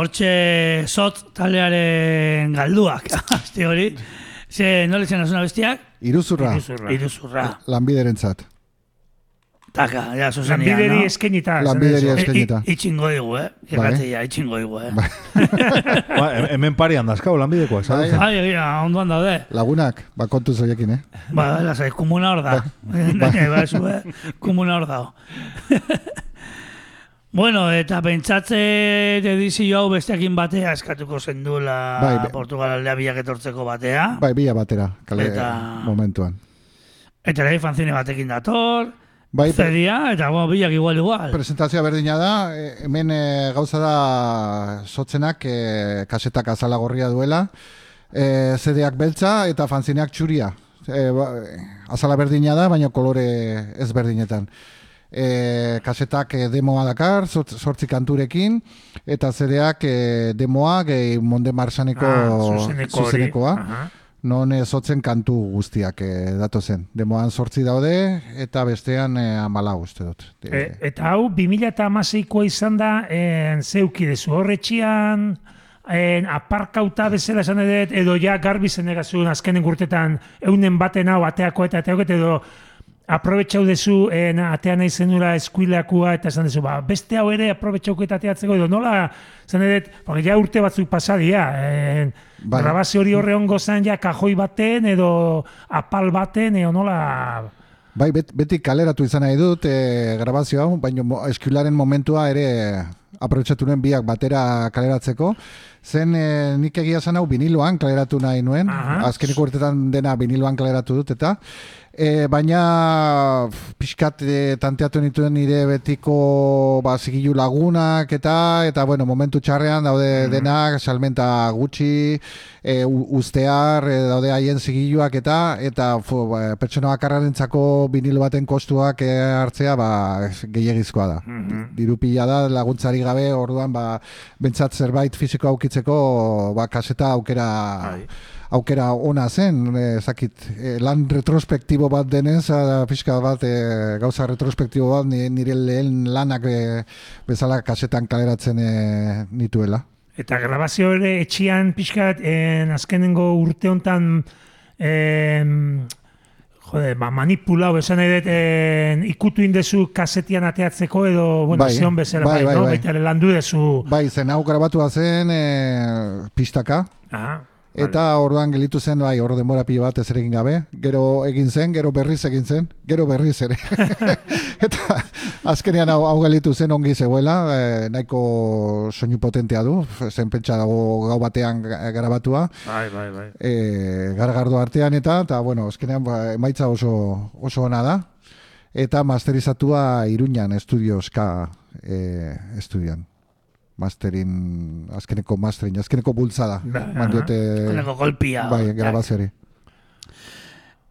Hortxe zot taldearen galduak, azte hori. Ze, nola izan azuna bestiak? Iruzurra, Iruzurra. Iruzurra. lanbiderentzat. Taka, ja, zuzenia, Lanbideri no? eskenita. Lanbideri eskenita. I- Itxingo digu, eh? Irratia, itxingo digu, eh? Ba, he- hemen parian dazkau lanbidekoak, Bai. zaudez? Ai, egia, onduan daude. Lagunak, ba kontu zoiekin, eh? Ba, lasai, kumuna hor da. Ba, zu, eh? Kumuna hor. Bueno, eta pentsatze edizio hau besteakin batea eskatuko zendula Bai, be- Portugal bilak etortzeko batea. Bai, bila batera, kale Eta- momentuan. Eta ere fanzine batekin dator. Bai, Zedia, eta bueno, bilak igual igual. presentazioa berdina da, e, hemen e, gauza da sotzenak e, kasetak azala gorria duela, e, zedeak beltza eta fanzineak txuria. E, ba, e, azala berdina da, baina kolore ez berdinetan. E, kasetak e, demoa dakar, zortzi kanturekin, eta zedeak e, demoa gehi Monde Marsaneko Ah, zuzenekoa. Non eh, zotzen kantu guztiak eh, datozen. Demoan sortzi daude eta bestean eh, amala uste dut. E, eta hau, 2008koa izan da, en, zeuki dezu horretxian, en, aparkauta bezala esan edo ja garbi zenegazun azkenen gurtetan eunen baten hau ateako eta ateakoet, edo aprobetxau dezu en, atea nahi zenura eskuileakua eta esan dezu, ba, beste hau ere aprobetxauko eta ateatzeko, edo nola, zen edet, porque ja urte batzuk pasadia, en, Bai. grabazio hori horre ongo zen ja kajoi baten, edo apal baten, edo nola... Bai, bet, beti kaleratu izan nahi dut eh, grabazio hau, baina mo, eskularen momentua ere aprobetsatu nuen biak batera kaleratzeko. Zen eh, nik egia zan hau viniloan kaleratu nahi nuen, Aha. azkeneko urtetan dena viniloan kaleratu dut eta E, baina pixkat e, tanteatu nituen nire betiko ba, zigilu lagunak eta eta bueno, momentu txarrean daude denak, salmenta gutxi, e, ustear, e, daude haien zigiluak eta eta fu, ba, pertsona bakarrarentzako vinilo baten kostuak e, hartzea ba, gehiagizkoa da. Diru pila da, laguntzari gabe, orduan ba, bentsat zerbait fisiko aukitzeko ba, kaseta aukera aukera ona zen, e, zakit, e, lan retrospektibo bat denez, a, pixka bat, e, gauza retrospektibo bat, ni- nire lehen lanak e, bezala kasetan kaleratzen e, nituela. Eta grabazio ere etxian pixkat en, azkenengo urte hontan em, jode, ba, manipulau esan edet en, ikutu indezu kasetian ateatzeko edo, bueno, Bai, zion bezala, bai, bai, bai, no? bai. Landu dezu. Bai, zen hau grabatua zen e, pistaka, Aha, Eta orduan gelitu zen, bai, hor denbora pilo bat ez egin gabe. Gero egin zen, gero berriz egin zen, gero berriz ere. eta azkenean hau, hau gelitu zen ongi zegoela, e, nahiko soinu potentea du, zen pentsa dago gau batean ga- grabatua, bai, bai, bai. e, gargardo artean eta, eta bueno, azkenean ba, emaitza oso, oso ona da. Eta masterizatua Iruñan estudioska e, estudioan. Masterin, azkeneko masterin, azkeneko bultzada. Ba, Mandiote, Azkeneko golpia. Bai, grabazioari.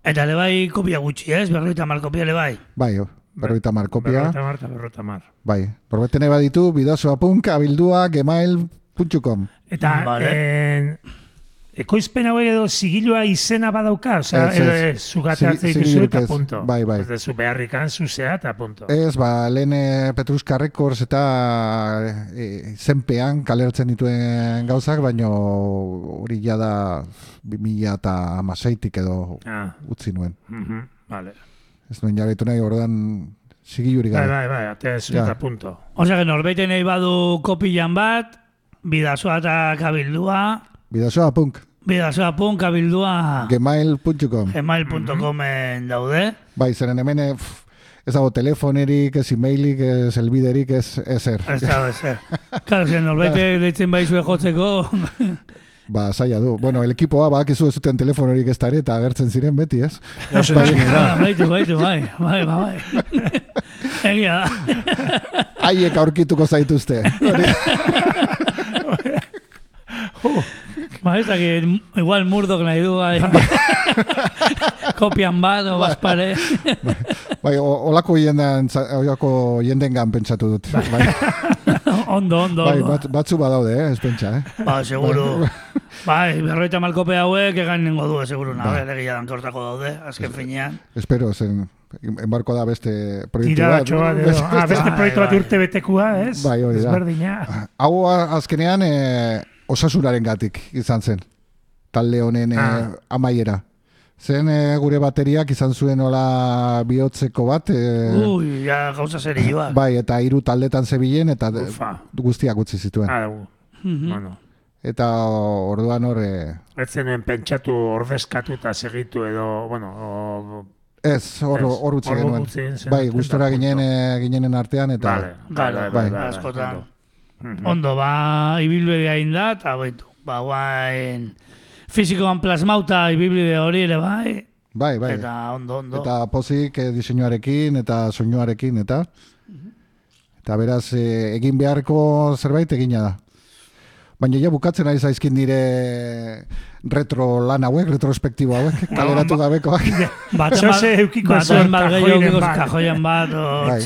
Eta le bai kopia gutxi, ez? Berroita mal kopia le bai. Bai, berroita mar kopia. Berrota mar, eta berrota mar. Bai, norbeten eba ditu, bidazoa.punk, abildua, gmail.com. Eta, Vale. en, ekoizpen hauek edo zigilua izena badauka, osea, Ez, edo ez. Zigi- dituzu eta ez. punto. Bai, bai. Ez dezu beharrikan zuzea eta punto. Ez, ba, lehen eh, Petruska Records eta e, zenpean kalertzen dituen gauzak, baino hori jada 2000 eta amaseitik edo Ah, utzi nuen. mhm, vale. Ez nuen jarraitu nahi orduan zigilurik Bai, gabe. bai, bai, atea dezu Ja. eta punto. Osea, que norbait nahi badu kopilan bat, bidazoa eta kabildua, bidazoa pun kabildua gmail.com. gmail.comen daude. Bai, zeren hemen eh, pff, ez dago telefonerik, ez emailik, ez elbiderik, ez ezer. Ez dago ezer. Claro, si norbait deitzen baizue jotzeko, Ba, zaila du. Bueno, el ekipoa, badakizu ez zuten telefonorik ez da ere, eta agertzen ziren beti, ez? Ah, baitu, baitu, bai, bai, bai, bai. Egia da. Haiek aurkituko zaituzte. Ba, ez dakit, igual murdok nahi du, bai. Kopian bat, o bazpare. bai, olako jendean, olako jendengan pentsatu dut. Bai, ondo, ondo. bai bat, batzu badaude, eh, ez pentsa, eh? Ba, seguro. Bai, berroita malkope hauek egan nengo du, seguro. Na, bai. egia dan kortako daude, azken finean. Espero, zen enbarko da beste proiektu Tira bat. bat, edo. Ah, beste proiektu bat urte betekua, ez? Bai, hori da. Ezberdina. Hau azkenean e, osasunaren gatik izan zen. Talde honen e, Ah. amaiera. Zen e, gure bateriak izan zuen hola bihotzeko bat. E, Ui, ja, gauza serioa. bai, eta hiru taldetan zebilen eta Ufa. guztiak utzi zituen. Ah. Mhm. Bueno, Eta orduan hor... Ez pentsatu ordezkatu eta segitu edo, bueno, o, ez, hor, Ez, hor utzi genuen. Bai, gustora ginen, ginenen artean eta... Vale, vale, bai, vale, vale, askotan. Ondo. Mhm. Ondo, ba, ibilbidea inda, eta baitu. Ba, guain, fizikoan plasmauta ibilbide hori ere bai, Bai, bai. eta ondo, ondo. Eta pozik e, diseinuarekin eta soinuarekin eta eta beraz e, egin beharko zerbait egina da. Baina ja bukatzen ari zaizkin nire retro lan hauek, retrospektibo hauek, kaleratu ba- gabekoak. Baten Zose eukiko bat eukiko bat. kajoian bat, Bai.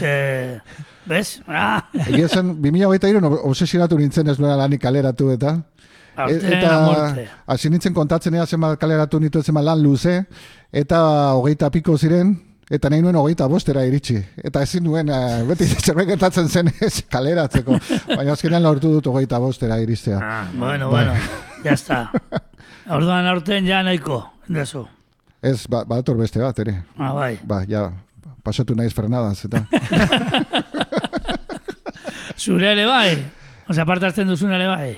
Bez? Ah, Egia zen, 2008 obsesionatu nintzen ez nuela lanik kaleratu eta E- eta hasi nintzen kontatzen ea zenbat kaleratu nitu zenbat lan luze eta hogeita piko ziren eta nahi nuen hogeita bostera iritsi. Eta ezin nuen, eh, beti zerbait gertatzen zen ez kaleratzeko. Baina azkenean lortu dut hogeita bostera iristea. Ah, Bueno, bueno, ya está. Orduan aurten ja nahiko, dezu. Ez, ba, badator beste bat, ere. Ah, bai. Ba, ja, pasatu naiz frenadaz, eta... Zure ere bai? Osea, parte hartzen duzun ere bai?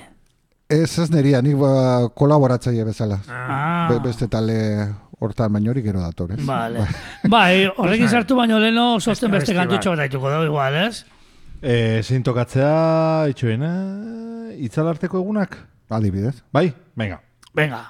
Ez ez neria, nik ba, kolaboratzaile bezala. Ah, Be, beste tale hortan baino hori gero dator, ez? Vale. Bai, horrekin sartu baino leno sosten beste kantutxo bat. haituko dugu igual, ez? E, zein tokatzea, itxoena, itzalarteko egunak? Adibidez. Bai? Venga. Venga.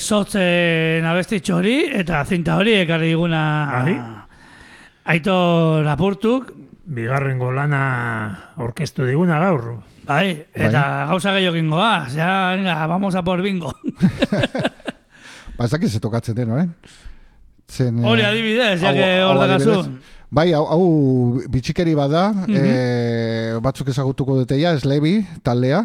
Zotzen abestitxo hori, eta zinta hori ekarri diguna Bai. Aitor Apurtuk, Bigarrengo lana orkestu diguna gaur. bai, eta gauza gehiago goa, ja, venga, vamos a por bingo. Ba, ez dakiz tokatzen den, orain? Zen, eh, Hori adibidez, ja hau- que hor. Bai, hau, hau bitxikeri bada, Mhm. eh, batzuk ezagutuko dute ja, eslebi, taldea.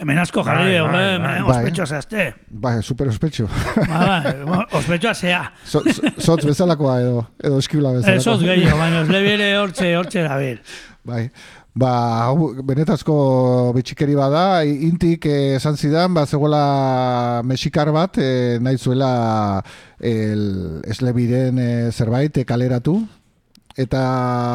Hemen asko jarri, Bai, bai, bai. ospetxo zehazte. Bai, super ospetxo. Ba, bai, ospetxoa zea. So- so- Zotz bezalakoa edo, edo eskibla bezalakoa. Esos gehiago, baina ez lebi ere hortxe, hortxe da bil. Bai. Ba, hau, benetazko bitxikeri bada, intik eh, esan zidan, ba, zegoela mexikar bat, eh, nahi zuela el, eslebiren eh, zerbait eh, kaleratu, eta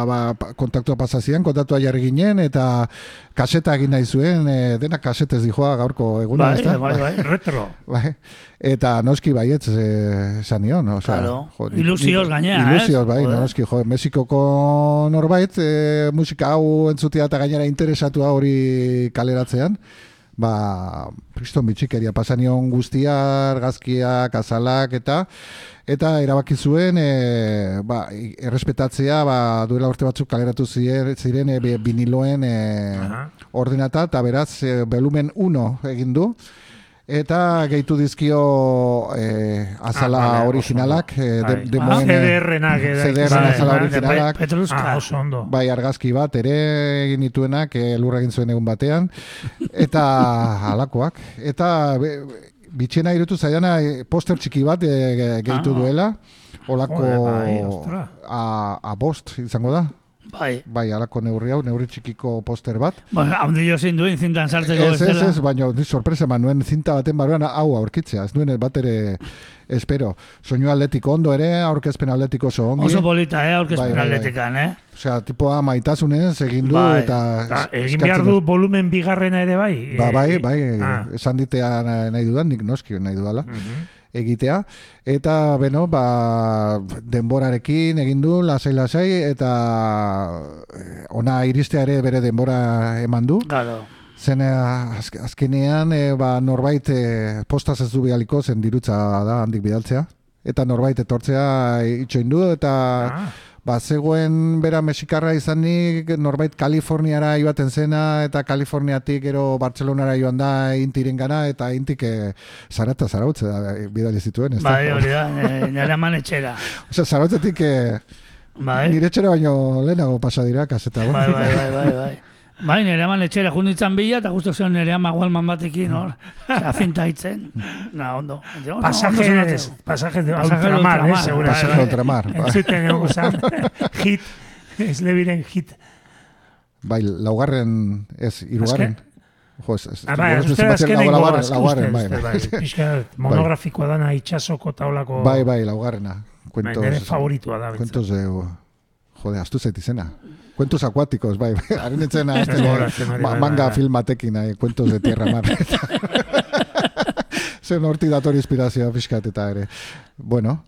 ba, kontaktua pasazian, kontaktua jarri ginen, eta kaseta egin nahi zuen, eh, dena kasetez dijoa gaurko eguna, Bai, bai, bai. Retro. Bai. Eta noski baietz eh, esan nion. O sea, Claro. jo, Ilusioz gainera, Ilusioz, bai, Joder. noski, jo, Mexikoko norbait, eh, musika hau entzutea eta gainera interesatua hori kaleratzean, ba, kriston bitxikeria, pasanion guztia, argazkiak, azalak, eta eta erabaki zuen e, ba, errespetatzea ba, duela urte batzuk kaleratu ziren, ziren e, bi- viniloen e, Aha. ordenata eta beraz e, volumen 1 egin du eta gehitu dizkio e, azala Ah, vale, originalak e, ondo. de, Bai. demoen, CDR-nak edo- CDR-en Bai, azala originalak Pe- Petruska. Ah, oso ondo. bai argazki bat ere egin dituenak e, lurra egin zuen egun batean eta halakoak eta be, bitxena irutu zaidana e, poster txiki bat e, ge- gehitu Ah. duela olako bai, a, a bost izango da Bai. bai alako neurri hau neurri txikiko poster bat Bueno, haundi jo zin duen zintan sartzeko Ez, ez, ez, baina sorpresa eman nuen zinta baten barruan hau aurkitzea, ez nuen bat ere espero. Soinu atletiko ondo ere, aurkezpen atletiko oso ongi. Oso polita, eh, Bai, aurkezpen bai, bai. atletikan, eh? Osea, tipoa maitasunez egin du Bai. eta... Ta, egin behar du volumen bigarrena ere bai. Ba, bai, Eh, bai, ah. esan ditea nahi dudan, nik noski nahi dudala Mhm. Egitea. Eta, beno, ba, denborarekin egin du, lasai-lasai, eta eh, ona iristea ere bere denbora eman du. Claro. Zen eh, azk azkenean eh, ba, norbait eh, postaz ez du bidaliko zen dirutza da handik bidaltzea. Eta norbait etortzea itxoin du eta Ah. Ba, zegoen bera mexikarra izanik norbait Kaliforniara joaten zena eta Kaliforniatik gero Bartzelonara joan da intiren gana eta intik eh, zarata zarautze da eh, bidali zituen. Ez Bai, hori da, eh, nire eman etxera. Osea, zarautzetik eh, Bai. nire etxera baino lehenago pasa dira kaseta. Bai, bai, bai, bai, bai. Bai, nire eman etxera junditzan bila, eta justo zeon nire ama gualman batekin, hor. Osea, finta hitzen. Na, ondo. Pasajes, pasajes de ultramar, eh, segura. Pasaje de ultramar, bai. Entzuten egon zan. hit. Ez lebiren hit. Bai, laugarren, ez, irugarren. Jo, ez, ez, Ah, bai, ez, ez, azkenengo laugarren, bai, bai. bai. Pixka monografikoa dana itxasoko taulako. Bai, bai, laugarrena. Cuentos, nire favoritua da. Cuentos de... Jode, astu zait izena. Cuentos acuáticos, bai. Haren ma, bai, manga filmatekin, nahi, cuentos de tierra mar. Zen horti dator inspirazioa pixkat eta ere. Bueno,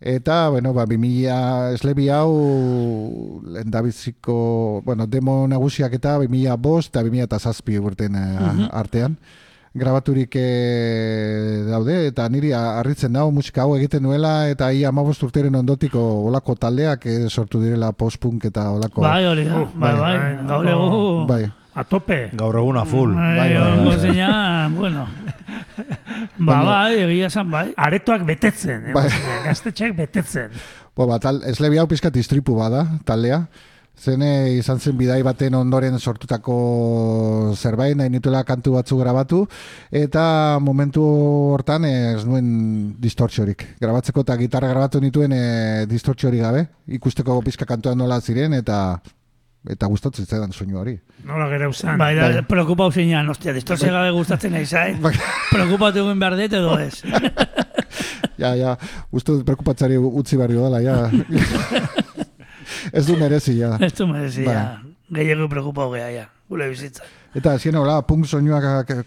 eta, bueno, ba, 2000 eslebi hau lendabiziko, bueno, demo nagusiak eta 2000 bost eta 2000 eta zazpi urten eh, artean grabaturik eh, daude eta niri harritzen dago musika hau egiten nuela eta ia amabost urteren ondotiko olako taldeak eh, sortu direla post-punk eta olako Bai, hori da, bai, bai, gaur egu... bai. A tope. Gaur eguna full. Bai, bai, bai, bai. bueno. Ba, bai, egia esan, bai. Aretoak betetzen. Eh? Bai. Gaztetxeak betetzen. Bo, ba, tal, eslebi hau pizkat istripu bada, taldea. Zene izan zen bidai baten ondoren sortutako zerbait, nahi nituela kantu batzu grabatu, eta momentu hortan eh, ez nuen distortxorik. Grabatzeko eta gitarra grabatu nituen e, distortxorik gabe, ikusteko pizka kantua nola ziren, eta eta gustatzen zitzaidan soinu hori. Nola gera usan. Bai, da, Bai. preokupau zeinan, ostia, distorsia gabe gustatzen nahi zain. Preokupatu egin behar dut edo ez. Ja, ja, uste dut prekupatzari utzi barrio dela, ja. ez du merezi, ja. Ez du merezi, Bai. ja. Gehiago preokupau geha, ja. Gure bizitza. Eta azken hola, punk soinuak eh,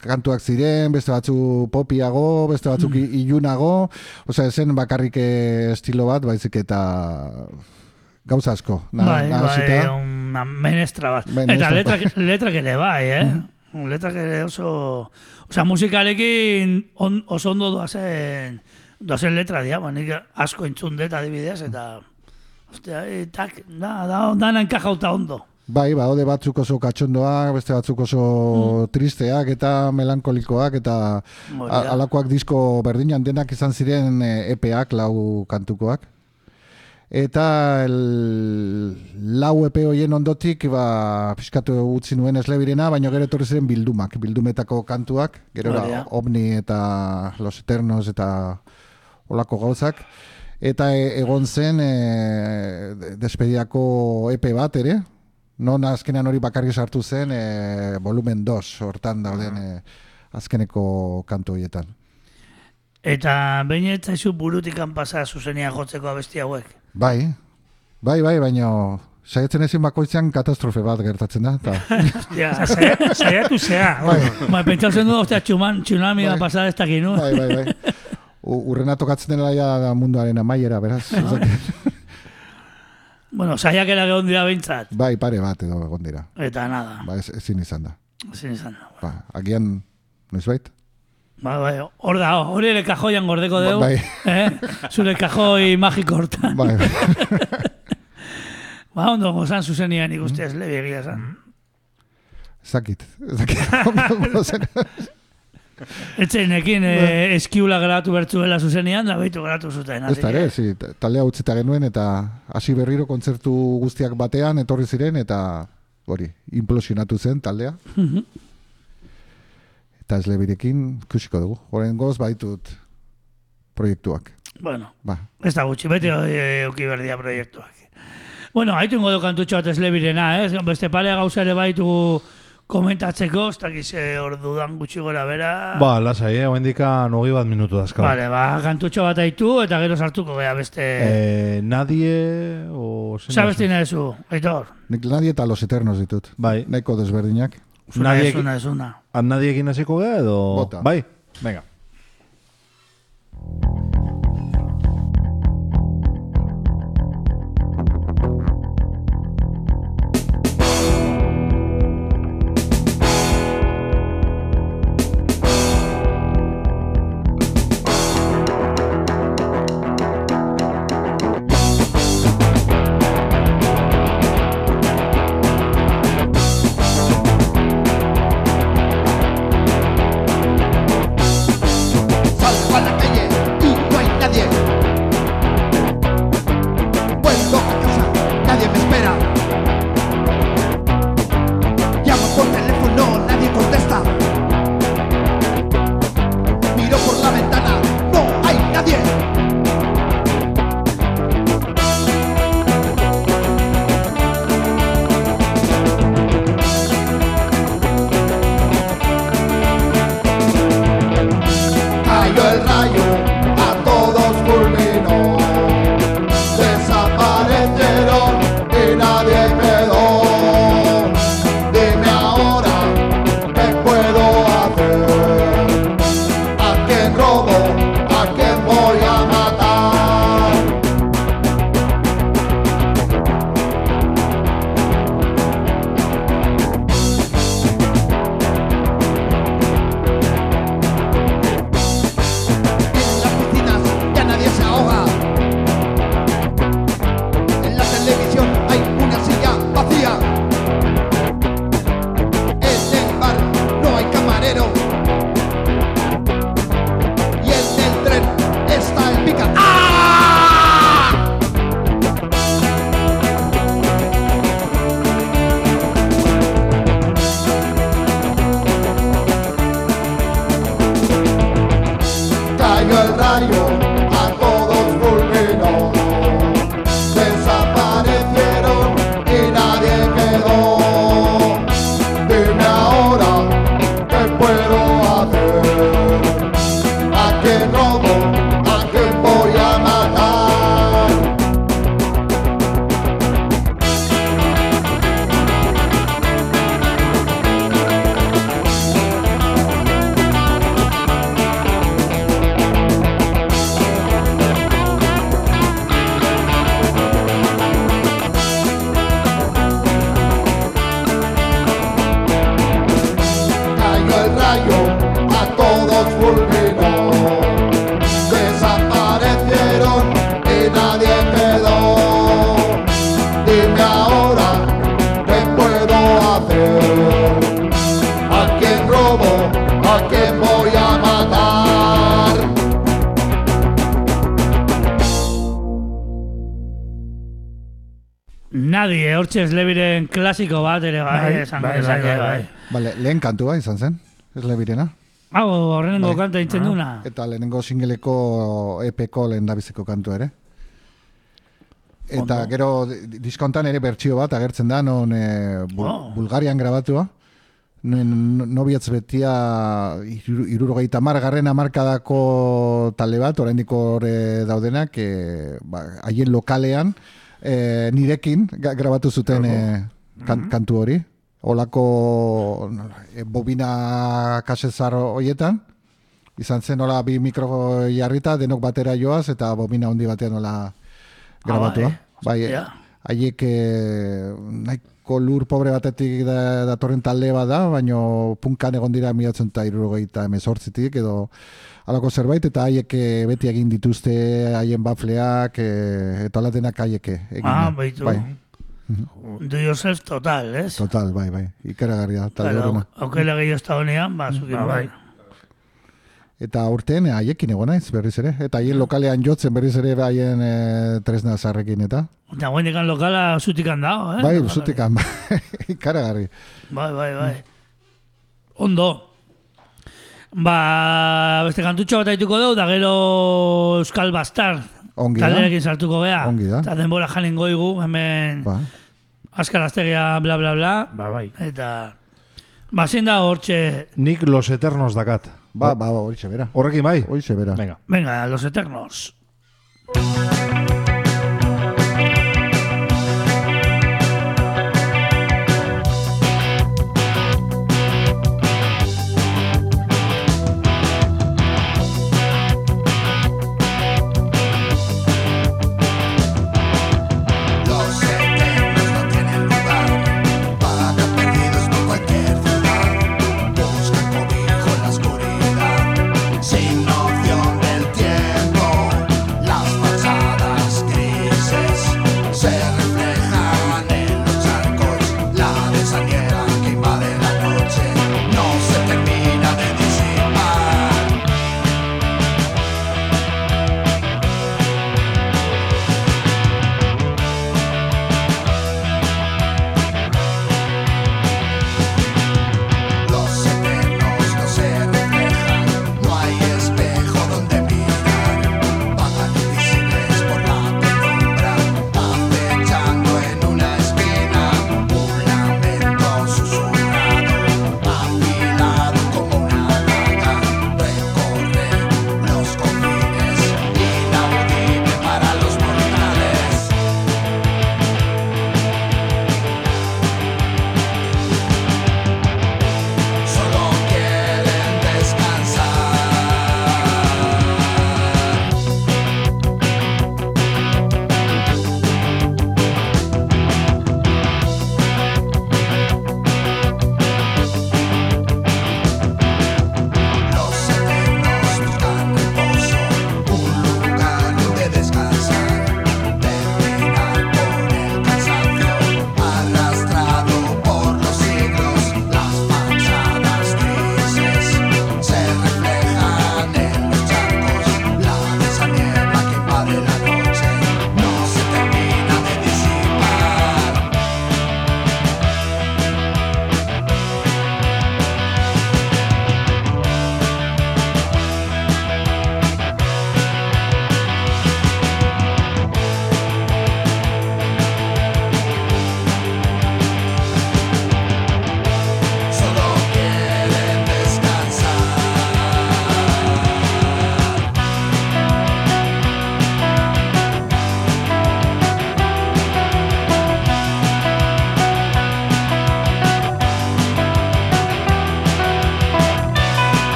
kantuak ziren, beste batzu popiago, beste batzuk Mm. ilunago, osea, zen bakarrik eh, estilo bat, baizik eta gauza asko. Na, bai, nahasita. bai, una menestra bat. Menestra. Eta letrak, letrak ere bai, eh? letrak ere oso... Osa, musikalekin on, oso ondo doazen, doazen letra dia, ba, nik asko entzun dut adibidez, eta... Ostia, e, tak, da, da, dana enkajauta ondo. Bai, ba, ode batzuk oso katxondoak, beste batzuk oso tristeak eta melankolikoak eta a- alakoak disko berdinan denak izan ziren eh, EPEak, lau kantukoak. Eta el, lau EP hoien ondotik, ba, pixkatu utzi nuen eslebirena, baina gero etorri ziren bildumak, bildumetako kantuak, gero da. Omni eta Los Eternos eta olako gauzak. Eta e, egon zen e, de- despediako EP bat ere, non azkenean hori bakarri sartu zen e, volumen 2 hortan dauden e, azkeneko kantu horietan. Eta behin ez zaizu burutikan pasa zuzenia jotzeko abesti hauek. Bai, bai, bai, baina saiatzen ezin bakoitzean katastrofe bat gertatzen da. Ta, Ja, Saia- Saiatu zea. bai, Ba, pentsatzen du, ostia, txuman, tsunami da Bai. pasada ez dakit, nu? bai, bai, bai. Urrena tokatzen dela ja da munduaren amaiera, beraz. Bueno, saiak egon dira behintzat. bai, pare bat edo egon dira. Eta nada, Ba, ez, ezin izan da. ezin izan da. Ba, agian, noizbait? Ba, bai, hor da, hori ere kajoian gordeko Ba- dugu. bai. Eh? Zure kajoi magiko hortan. Bai, Ba, ondo gozan zuzenian ikuste ez lebi egia zan. zakit. Zakit. Etzenekin eh, eskiula geratu bertzuela zuzenian, da behitu geratu zuten. Ez da, ere, zi, taldea utzita genuen eta hasi berriro kontzertu guztiak batean etorri ziren eta hori, implosionatu zen taldea. Eta ez lebirekin kusiko dugu. Horren goz baitut proiektuak. Bueno, Ba, ez da gutxi, beti eh, euki berdia proiektuak. Bueno, haitu ingo du kantutxo bat ez lebirena, ez? Beste pare gauza ere baitu komentatzeko, ez dakiz eh, ordudan gutxi gora bera. Ba, lasai, eh? Oendikan hogei bat minutu dazka. Vale, ba, kantutxo bat aitu eta gero sartuko gea beste... Eh, nadie o... zein da Sabesti zu? nahi zu, Aitor? nik nadie eta los eternos ditut. Bai. Nahiko desberdinak. Zuna, Nadie- zuna, zuna. An nadiekin hasiko gea edo... Bota. Bai, venga. Hortxe eslebiren klasiko bat ere bai, Bai, esan bai, bai, bai. bai. Bale, lehen kantua izan zen, ez lebirena. Hau, horrengo Bai. kanta intzen duna. Eta lehenengo singeleko epeko lehen dabizeko kantu ere. Eta Ondo. gero di- diskontan ere bertsio bat agertzen da, non e, bul Oh. Bulgarian grabatua. Nuen nobiatz betia iru- irurogeita mar garren amarkadako talde bat, oraindik hor daudenak, e, ba, haien lokalean, e, nirekin grabatu zuten e, kan, kantu hori. Olako e, bobina kasezar hoietan, izan zen nola bi mikro jarrita, denok batera joaz, eta bobina handi batean nola grabatua. bai, Ja. haiek eh, nahiko lur pobre batetik da, datorren talde bat da, baino punkan egon dira miatzen eta irurogeita emezortzitik, edo alako zerbait, eta haiek eh, beti egin dituzte haien bafleak, eh, eta alatenak haiek egin. Ah, da. baitu. Bai, Do yourself total, ez? total, bai, bai, ikaragarria, talde Claro, horrena. aukera gehi ez da honean, ba, zukin Ba, bai. bai. Eta urtean haiekin egon naiz berriz ere, eta haien lokalean jotzen berriz ere haien e, tresna zarrekin, eta Eta guen dekan lokala zutikan dago, eh? bai, zutikan, bai, ikaragarri. Bai, bai, bai. Ondo. Ba, beste kantutxo bat aituko dugu, da gero Euskal Bastar Ongi da. talderekin sartuko gea. Ongi da. Eta denbora jalingo igu, hemen Ba. Askar Astegia, bla, bla, bla. Ba, bai. Eta... Ba, zein da hortxe... Nik los eternos dakat. Ba, ba, ba, horixe bera. Horrekin bai? Horixe bera. Venga. Venga, Los Eternos. Los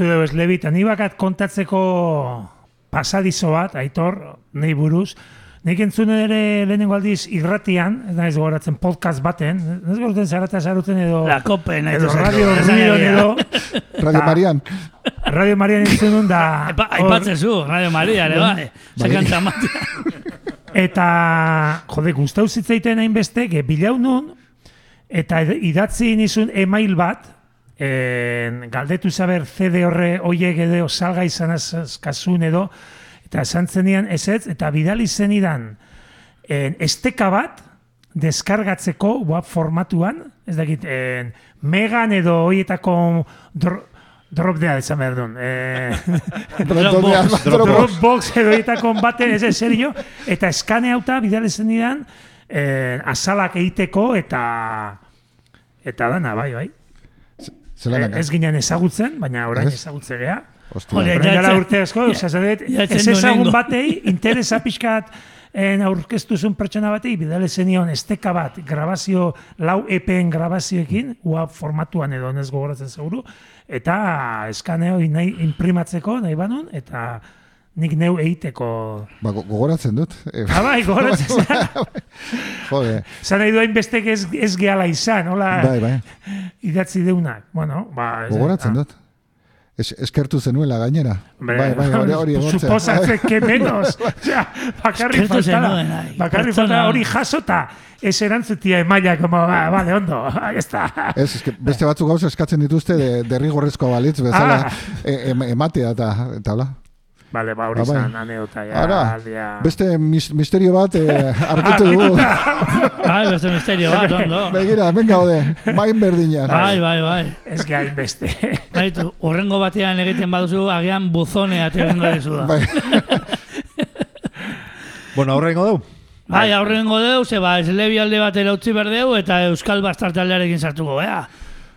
entzu dugu eslebi, eta ni bakat kontatzeko pasadizo bat, aitor, nahi buruz, Nik entzun ere lehenengo aldiz irratian, ez naiz gogoratzen podcast baten, ez gogoratzen zarata zaruten edo... La Cope, nahi edo. Radio egia. edo... Radio Marian. Radio Marian entzun nun da... Aipatzen zu, Radio Maria, ere bai. Sekanta matia. Eta, jode, gustau zitzaiten hainbeste, bilau nun, eta idatzi nizun email bat, en, galdetu zaber CD horre oiek edo salga izan azkazun edo, eta esan zenian ezetz, eta bidali zenidan en, esteka bat, deskargatzeko web formatuan, ez dakit, en, megan edo hoietako dro, drop dea izan behar duen. Eh, Dropbox. Dropbox edo baten, ez ez, serio, eta eskane hauta bidali zenidan eh, azalak egiteko eta eta dana, bai, bai. Zelan Eh, ez ginen ezagutzen, baina orain Ez? ezagutzen gea. Hostia. Hori, Orain ja, dela urte asko, ja, oza, zadet, ja, ez ezagun batei, interesa pixkat en aurkeztuzun pertsona batei, bidale zenion esteka bat, grabazio, lau EPen grabazioekin, ua formatuan edo ez gogoratzen seguru, eta eskaneo nahi imprimatzeko, nahi banun, eta nik neu egiteko... Ba, go- gogoratzen dut. Eh, Ah, bai, gogoratzen zara. Jode. Zan nahi duain bestek ez, ez gehala izan, hola, Bai, bai. idatzi deunak. Bueno, ba... Gogoratzen ah. dut. Es, eskertu zenuela gainera. Hombre, bai, bai, hori hori egotzen. Suposatzen que menos. Osea, bakarri Eskertu falta. zenuen, ai. Bakarri Pertsona. falta hori jasota. Ez erantzutia emaila, como, ba, vale, ondo, ahí está. Ez, eske beste batzuk gauza eskatzen dituzte de, derrigorrezko balitz bezala Ah. e, em- ematea eta eta hola. Vale, ba, hori Ah, bai. zan, aneota, ja, Ara, aldia. beste mis, misterio bat eh, arkitu dugu. Bai, beste misterio bat, ondo. Begira, hemen gaude, main berdinak. Bai, bai, bai. Ez gain beste. Baitu, urrengo batean egiten baduzu, agian buzone aterengo dizu da. Bai. Bueno, aurrengo dugu. Bai, aurrengo deu, ze ba, eslebi alde batera utzi berdeu, eta Euskal Bastard taldearekin sartuko, ea.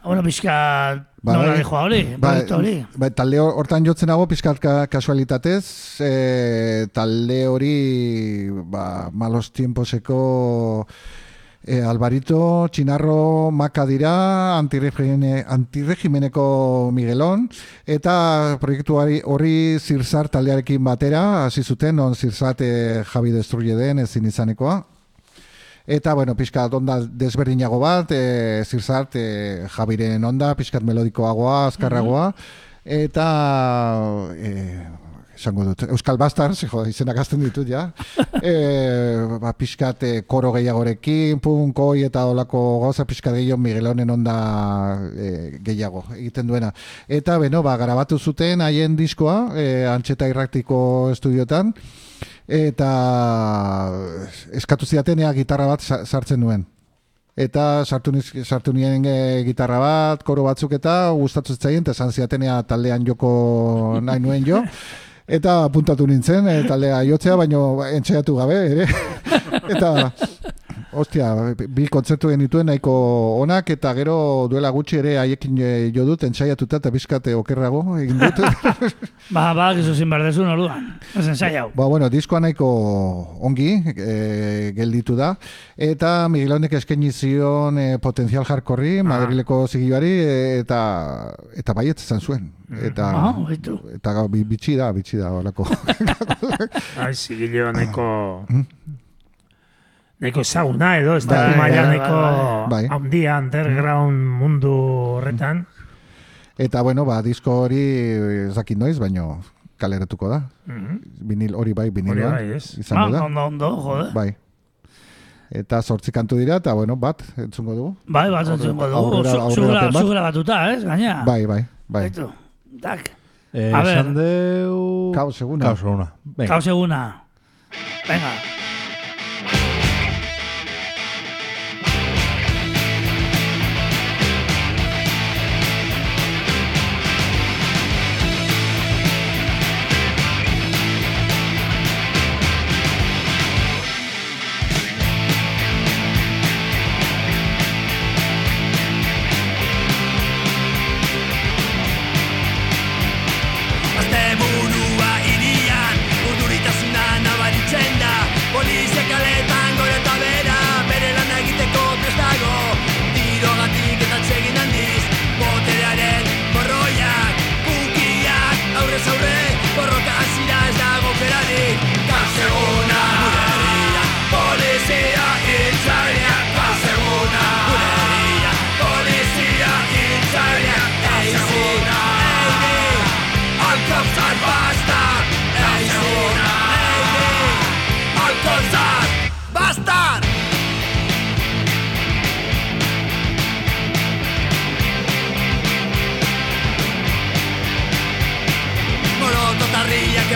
Bueno, pixka, Bai. nola dijo hori, proiektu hori. Bai, talde hor- hortan jotzen nago pizkat ka, kasualitatez, e, talde hori ba, malos tiemposeko e, Alvarito, Txinarro, Maka dira, antiregime, antiregimeneko Miguelon, eta proiektu hori zirzar taldearekin batera, hasi zuten, on zirzat e, Javi Destruye den ezin izanekoa. Eta, bueno, pixkat onda desberdinago bat, e, zirzart, e, Javiren onda, pixkat melodikoagoa, azkarragoa, eta, e, esango dut, Euskal Bastard, jo, izenak azten ditut, ja, e, ba, pixkat e, koro gehiagorekin, punkoi eta olako gauza pixkat gehiago Miguelonen onda e, gehiago egiten duena. Eta, beno, ba, grabatu zuten haien diskoa, e, antxeta irraktiko estudiotan, eta eskatu zidatenea gitarra bat sa- sartzen nuen. Eta sartu, niz, sartu nien e, gitarra bat, koro batzuk eta gustatu zitzaien, eta esan zidatenea taldean joko nahi nuen jo. Eta apuntatu nintzen, e, taldea jotzea, baino entxeatu gabe, ere. eta, ostia, bi kontzertu genituen nahiko onak, eta gero duela gutxi ere haiekin e, jo dut, entxaiatuta eta bizkate okerrago egin dut. Ba, ba, gizu zin berdezun orduan. Ez ensai hau. Ba, bueno, diskoa nahiko ongi e, gelditu da. Eta Miguelonek eskaini zion e, potenzial jarkorri, Madrileko zigioari, e, eta eta baiet izan zuen. Eta, Ah, baitu. eta bitxi da, bitxi da, horako. Ai, zigilio nahiko... Nahiko ezaguna edo, ez da Bai, maila bai, nahiko bai. handia underground mundu horretan. eta, bueno, ba, disko hori ez dakit noiz, baino kaleratuko da. Vinil, hori bai, Hori viniloan. bai, ez? Izango Ah, da. ondo, ondo, jode. Bai. Eta sortzi kantu dira, eta, bueno, bat, entzungo dugu. Bai, bat entzungo dugu. Aurrera- aurrera zugura batuta, ez, gaina. Bai, bai, bai. Baitu. Tak. Eh, A ver. esan deu... Kaos eguna. Kaos eguna. Venga. Kaos eguna. Venga.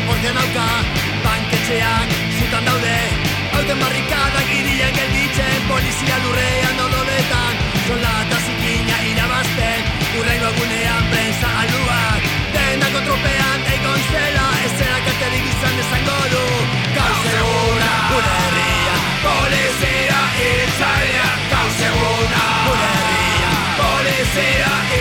Eportzen dauka Banketxeak zutan daude. Hauten barrikadak irian gelditzen Polizia lurrean odoletan Soldata zikina irabazten Urrengo egunean prensa aluak Dena kontropean egon zela Ez zera kalterik izan esango du. Gau segura Gure herria Polizia itzalia Gau segura Gure herria Polizia itzalia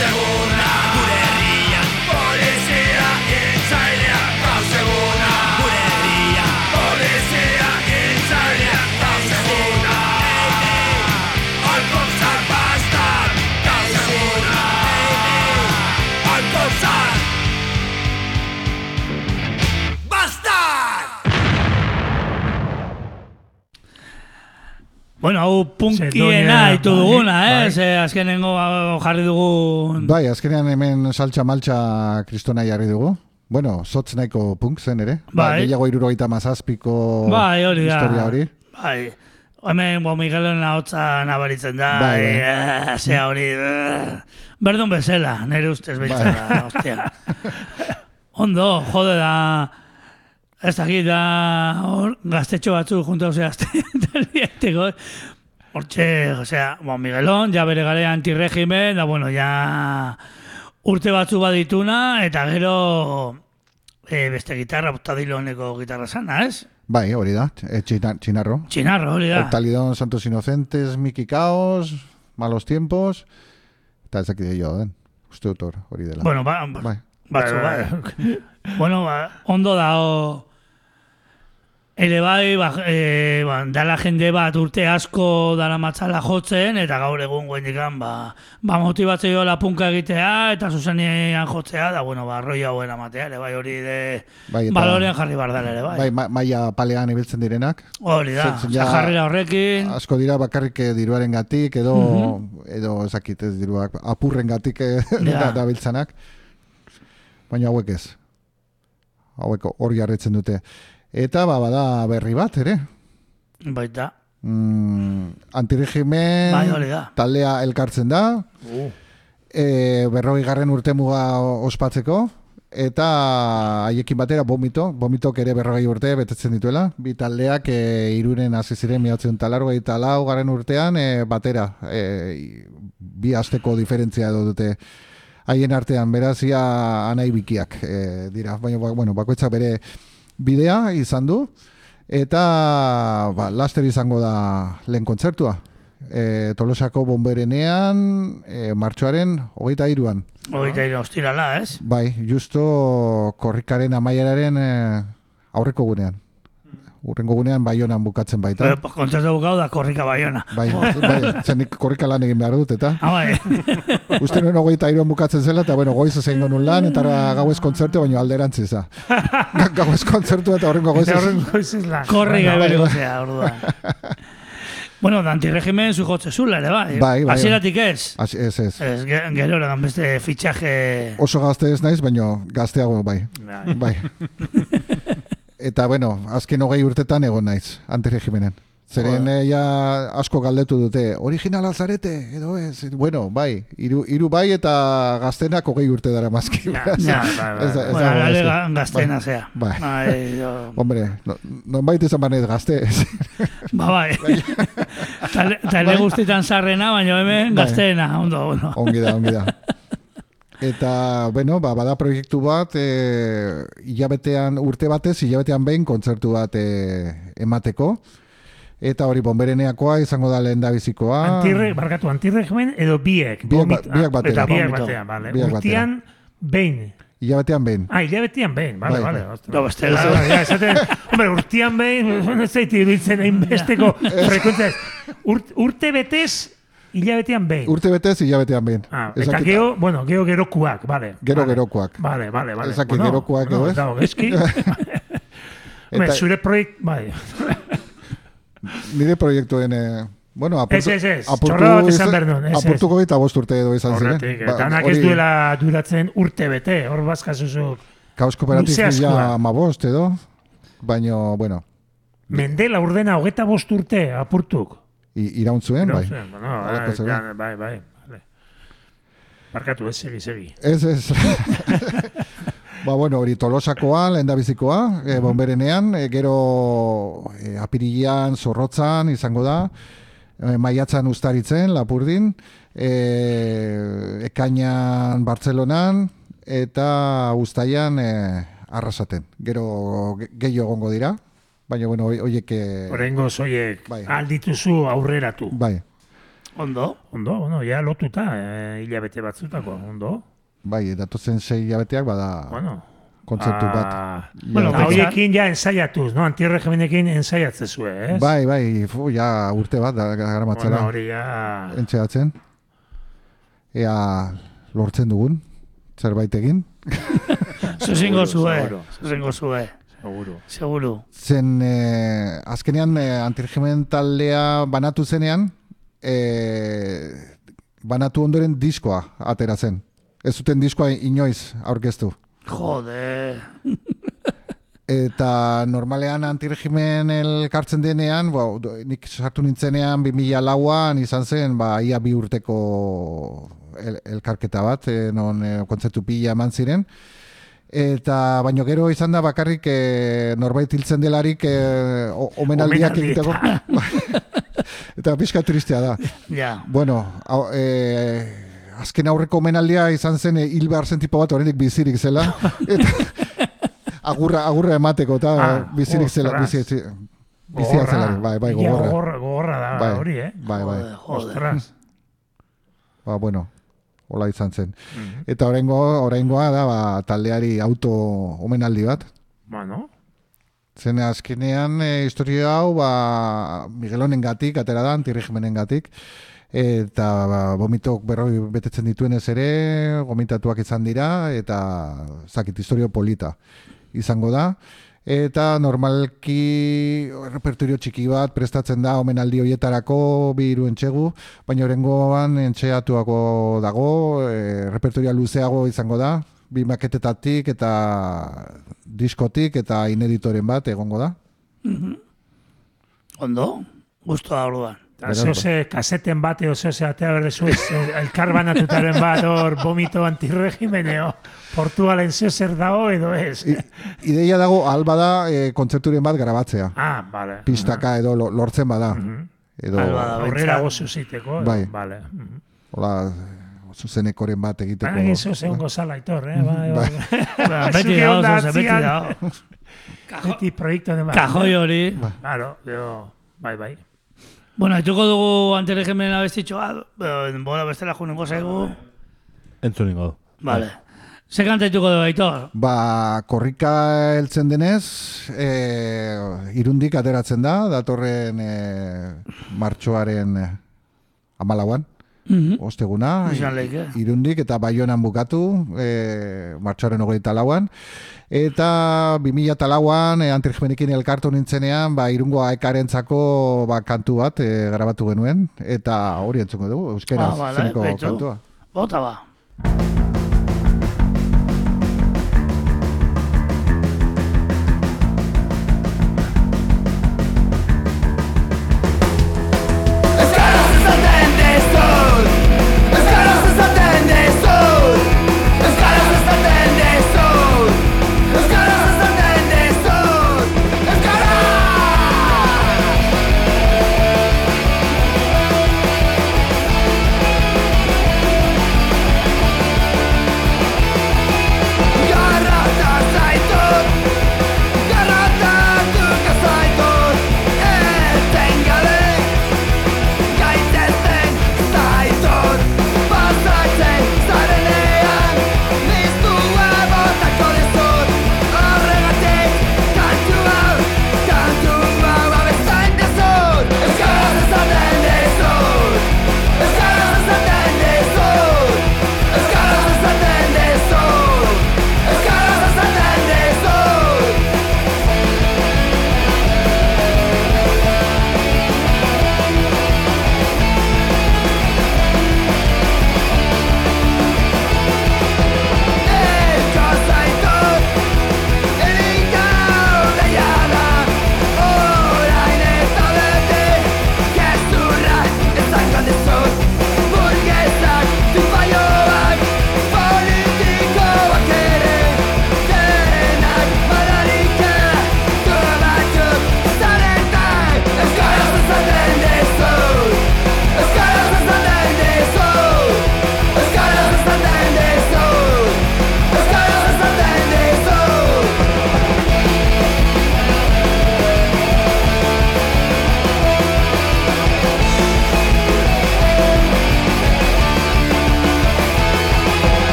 Gau Bueno, hau punkiena ditu bai, duguna, eh? bai. Azkenengo jarri dugu... Bai, azkenean hemen saltxa maltxa kristona jarri dugu. Bueno, sotz nahiko punk zen ere. Ba, Bai. gehiago irurogeita mazazpiko Bai, hori da. historia hori. Bai. Hemen, bo, Miguelen ahotsa nabaritzen da. Bai, bai. eh, zea hori... eh, Berdun bezala, nire ustez behitzen Bai. da, hostia. Ondo, jode da... Ez dakit da hor gaztetxo batzu junta osea azteko. Hortxe, osea, bon, Miguelon, ja bere gare antirregimen, da bueno, ja urte batzu badituna, eta gero e, beste gitarra, Tadiloneko gitarra sana, ez? Bai, hori da, e, txina, txinarro. Txinarro, hori da. Octalidón, Santos Inocentes, Miki Caos, Malos Tiempos, eta ezakide jo, den. Uste dut hor, hori dela. Bueno, ba, ba, bai. batzu, Bai, bai. bueno, ba, ondo dago ere bai, ba, e, ba, dala jende bat urte asko dara matzala jotzen, eta gaur egun guendikan, ba, ba motibatzeo la punka egitea, eta zuzenean jotzea, da, bueno, ba, arroi hauen amatea, ere bai, hori de Bai, eta- balorean jarri bardal ere bai. Bai, ma, maia palean ibiltzen direnak. Hori da, Ze- ze- ja, jarrera horrekin, Asko dira bakarrik eh, diruaren gatik, edo, Mhm. edo ezakit ez diruak, apurren gatik Ja. da biltzanak. Baina hauek ez. Hauek hori jarretzen dute. Eta ba, bada berri bat, ere. baita. Mm, antiregimen Bai, taldea elkartzen da. E, berrogei garren urtemuga ospatzeko. Eta haiekin batera bomito, bomitok ere berrogei urte betetzen dituela. Bi taldeak e, irunen hasi ziren miatzen talargo eta lau garren urtean e, batera. E, bi asteko diferentzia edo dute haien artean, beraz ia anai bikiak e, dira. Baina, ba- bueno, bakoitzak bere bidea izan du. Eta ba, laster izango da lehen kontzertua. E, Tolosako bomberenean, e, martxoaren hogeita iruan. Hogeita ira ostirala, ez? Bai, justo korrikaren amaieraren e, aurreko gunean. Urrengo gunean baionan bukatzen baita. Pero, pues, kontzertu bukau da korrika baiona. Bai, bai, zenik korrika lan egin behar dut, eta. Ah, bai. Uste nuen hogeita iruan bukatzen zela, eta bueno, goiz ezen nun lan, eta gauez kontzertu, baina alderantziz da. Ga- gauez kontzertu eta horrengo goiz Eta goizez lan. Korrika Bueno, bai, gozea, orduan. bueno, da antiregimen zu jotze zula ere, bai. Bai, bai. Hasieratik ez. Asi- Ez, ez. Ez, ge- gero beste fitxaje... Oso gazte ez naiz, baina gazteago bai. Bai. Bai. Eta bueno, azken hogei urtetan egon naiz, antiregimenen. Zeren eh, ja asko galdetu dute, originala zarete, edo ez, bueno, bai, hiru hiru bai eta gaztenak hogei urte dara mazki. Ja, ja, bai, bai, Bueno, ga- gaztena Bai. zea. Bai. Bai, Hombre, no, nonbait izan banez gazte. Ba, bai. Tale- Tale guztitan sarrena, baina hemen Bai. gazteena, ondo, ondo. ongi da, ongi da. Eta, bueno, ba, bada proiektu bat, e, hilabetean, urte batez, hilabetean behin kontzertu bat e, emateko. Eta hori bombereneakoa izango da lehen da bizikoa. Antirre, barkatu, antirregimen edo biek. Biak ba- biak batera. Eta Vomito. batean, bale. Biak batera. Urtian, behin. Hilabetean behin. Ah, hilabetean behin, bale, bale. No, ja, esaten, hombre, urtian behin, ez zait iruditzen hainbesteko frekuentzia. Urt, urte betez, Hilabetean behin. Urte betez, hilabetean behin. Ah, Ez eta dakit- gero, bueno, gero gerokuak, bale. Gero vale. gerokoak. Vale, vale, vale. Ez dakit gerokoak edo ez? Dago, eski. Hombre, Eta- zure proiekt, bai. Nire proiektuen... Eh, bueno, apurtu, Ez, ez, ez, apurtu esan izan- behar nuen, ez, ez. Apurtuko eta bost urte edo izan ziren. Horretik, Ba, eta anak ez hori duela duratzen urte bete, hor bazkazuzuk. Kaos kooperatif luze askoa. ja ma bost edo, baino, bueno, Mendela urdena hogeta bost urte apurtuk. I, iraun zuen, bai. Bueno, eh, ja, bai, bai. Vale. Barkatu, ez, segi, segi. Ez, ez. ba, bueno, hori tolosakoa, bizikoa, e, bonberenean, e, gero e, apirilean, zorrotzan izango da, e, maiatzan ustaritzen, lapurdin, e, ekainan Bartzelonan, eta ustaian e, arrasaten. Gero ge- gehiago egongo dira, baina, bueno, hoi- hoiek... e, Horrengo zoiek Bai. aldituzu aurreratu. Bai, Ondo. Ondo, bueno, ja lotuta, eh, hilabete batzutako, ondo. bai, datozen sei hilabeteak bada Bueno. kontzeptu bat. Ah, bueno, eta- hoiekin ja ensaiatuz, no? Antirregimenekin ensaiatzezue, ez? Bai, bai, fu, ja urte bat da gara matzela. Bueno, hori ja... Entxeatzen. Ea lortzen dugun, zerbait egin. Zuzengo zue. seguro. Zuzengo zue. Seguro. Seguro. Zen, eh, azkenean eh, antiregimen taldea banatu zenean, eh, banatu ondoren diskoa atera zen. Ez zuten diskoa inoiz aurkeztu. Jode. Eta normalean antiregimen elkartzen denean, ba, nik sartu nintzenean 2000 lauan izan zen, ba, ia bi urteko el, elkarketa bat, e, non e, kontzertu pila eman ziren. Eta baino gero izan da bakarrik e, norbait hiltzen delarik e, omenaldiak egiteko. Eta pixka tristea da. Ja. Bueno, hau, e, azken aurreko omenaldia izan zen e, hil behar zen tipo bat oraindik bizirik zela. Eta agurra, agurra emateko, eta Ah, bizirik zela, ostras. bizi, bizia Gogorra. zela, bai, bai, gogorra. Gogorra, gogorra da Bai, hori, eh? bai, bai. Ostras. Ba, bueno, hola izan zen. Mhm. Eta oraingo, oraingoa da, ba, taldeari auto omenaldi bat. Bueno, Zen azkenean e, historia hau ba, Miguelonen gatik, atera da, antiregimenen gatik, eta ba, vomitok berroi betetzen dituenez ere, gomitatuak izan dira, eta zakit historio polita izango da. Eta normalki repertorio txiki bat prestatzen da omenaldi hoietarako bi hiru entxegu, baina horrengoan entxeatuako dago, e, repertorioa luzeago izango da, bi maketetatik eta diskotik eta ineditoren bat egongo da. Mhm. Ondo. Gusto da orduan. Eta zehose kaseten bate o zehose atea berdezu ez, eh, elkar banatutaren bat hor vomito antirregimeneo Portugalen zehose dago edo ez. I, ideia dago alba da e, kontzerturen bat grabatzea. Ah, vale. Pistaka edo lo- lortzen bada. Edo, Alba da, Aurrera gozu ziteko. Bai. Vale. Mhm. hola, zuzenekoren bat egiteko. Baina zehose ongo zala itor, eh? Bai, Bai. Ba, beti zehose, beti dago. Beti proiektu bat. Kajoi hori. Claro, gero, bai, bai. Bueno, etuko dugu antiregimen abestitxoa, denbora bestela junengo zaigu. Entzun. Vale. Ze kanta dituko dugu, Aitor? Ba, korrika heltzen denez, e, irundik ateratzen da, datorren e, martxoaren e, amalauan, Mhm. osteguna, Izan leike. irundik eta baionan bukatu, e, martxoaren hogeita lauan, eta 2000 eta lauan, e, antirregimenekin elkartu nintzenean, ba, irungo aekarentzako ba, kantu bat e, grabatu genuen, eta hori entzungo dugu, euskeraz, Ah, vale, zeneko kantua. Bota ba.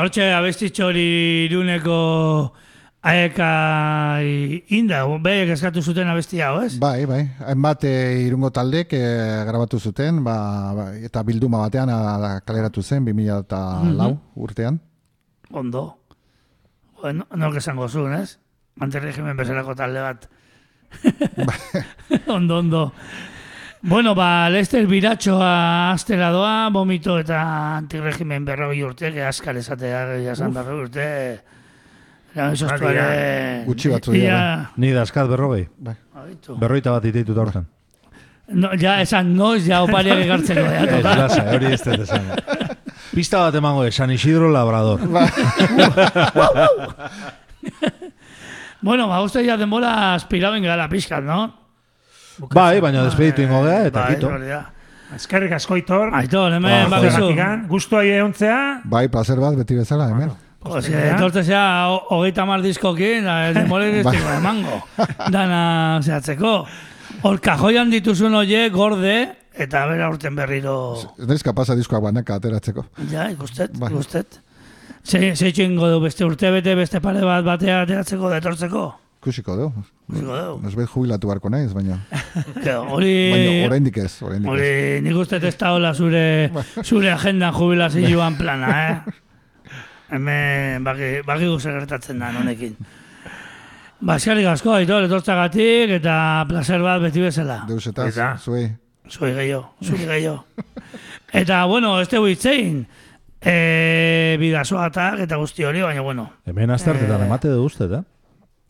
Hortxe abestitxo hori iruneko aeka inda, behek eskatu zuten abesti hau, ez? Bai, bai. Hainbat eh, irungo taldek eh, grabatu zuten, ba, ba, eta bilduma batean ah, kaleratu zen 2004 Mhm. urtean. Ondo. Bueno, nork esango zuen, ez? Antirregimen bezalako talde bat. ondo, ondo. Bueno, ba, Lester Biratxoa astera doa, vomito eta antirregimen berroi urte, que askar esatea, jasan berroi urte. Gutxi batzu dira, Ia, Ni daskat berrogei. Bai. Aitu. Berroita bat dititut hortan. no, ja, esan noiz, ja opariak ekartzeko, ja, Ez, lasa, hori ez dut esan. Pista bat emango de San Isidro Labrador. Bueno, ba, uste ja denbora aspiraben gara pixkat, no? Bai, baina despeditu ingo gea, eta Bai, kito. Eskerrik asko Aitor. Aitor, hemen Ba, bakizu. Zergatikan, Gustua eontzea. Bai, placer bat beti bezala, hemen. Ose, etortzea ho- hogeita mar diskokin, da, ez Bai. dira emango. Dana zehatzeko. Hor kajoian dituzun oie gorde, eta bera urten berriro... Ez naiz kapasa diskoak banaka ateratzeko. Ja, ikustet, Bai. ikustet. Ze, ze itxingo du beste urte bete, beste pare bat batea ateratzeko, da etortzeko. Kusiko du. Ikusiko dugu. Ez jubilatu beharko naiz, baina... Hori... Baina oraindik ez, oraindik ez. Hori, nik uste ez da hola zure, zure agendan jubilazioan plana, eh? Hemen baki, baki gertatzen da honekin. Ba, eskerrik asko, aitor, etortzagatik, eta placer bat beti bezala. Deus eta, zuei. Zui gehiago, zui gehiago. Eta, bueno, ez tegu hitzein, e, bidazoatak eta guzti hori, baina, bueno. Hemen asteartetan Eh. emate du usted, eh?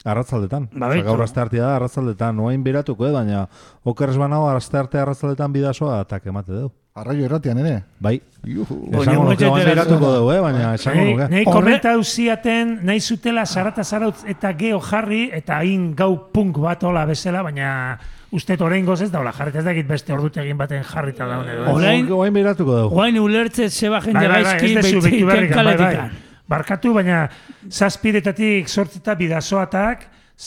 Arratzaldetan. Ba, beitu. gaur asteartea da arratzaldetan, noain beratuko, eh? baina okeres banago astearte arratzaldetan bidazoa eta emate du. Arraio erratian ere. Bai. Esango nuke oain beratuko dugu, eh? baina esango Nei, nuke. nei Horre- komentau ziaten, nahi zutela zarata zarautz eta geho jarri, eta hain gau punk bat hola bezala, baina uste orain ez daula jarri, ez dakit beste ordutegin baten jarrita daun edo. ez? Orain- Oain beratuko dugu. Guain ulertzet zeba jende Bai, bai, bai, gaizki ez bai, bai. Barkatu, baina zazpidetatik sortzeta bidazoatak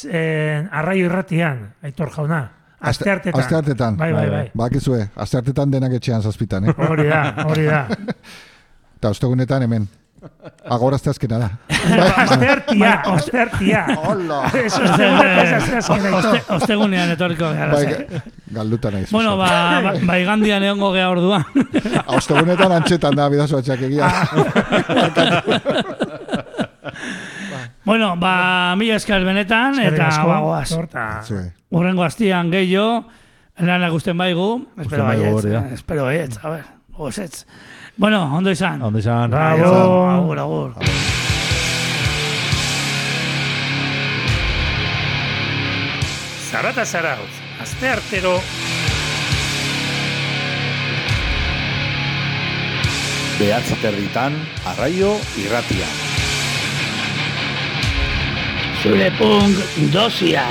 eh, arraio irratian, aitor jauna. Aste hartetan. Aste hartetan. Bai, bai, bai. Bakizue, aste hartetan denak etxean zazpitan, eh? Hori da, hori da. Eta ostegunetan hemen. Agorazte azkena da. Aste hartia. Hola. Ostegunean etorriko gara. Bai, galduta naiz. Bueno, ba, ba, igandian egongo gea orduan. Ostegunetan antxetan da bidazo atxakegia. bueno, ba, mila esker benetan, eta bagoaz. Urrengo astian gehiago, lana gusten baigu, espero baietz, eh, espero baietz, a ver, gozetz. Bueno, ondo izan. Ondo izan. Bravo. Agur, agur. Zarata zarautz, aste artero Behatzi terditan, arraio irratia. Zure punk dosia.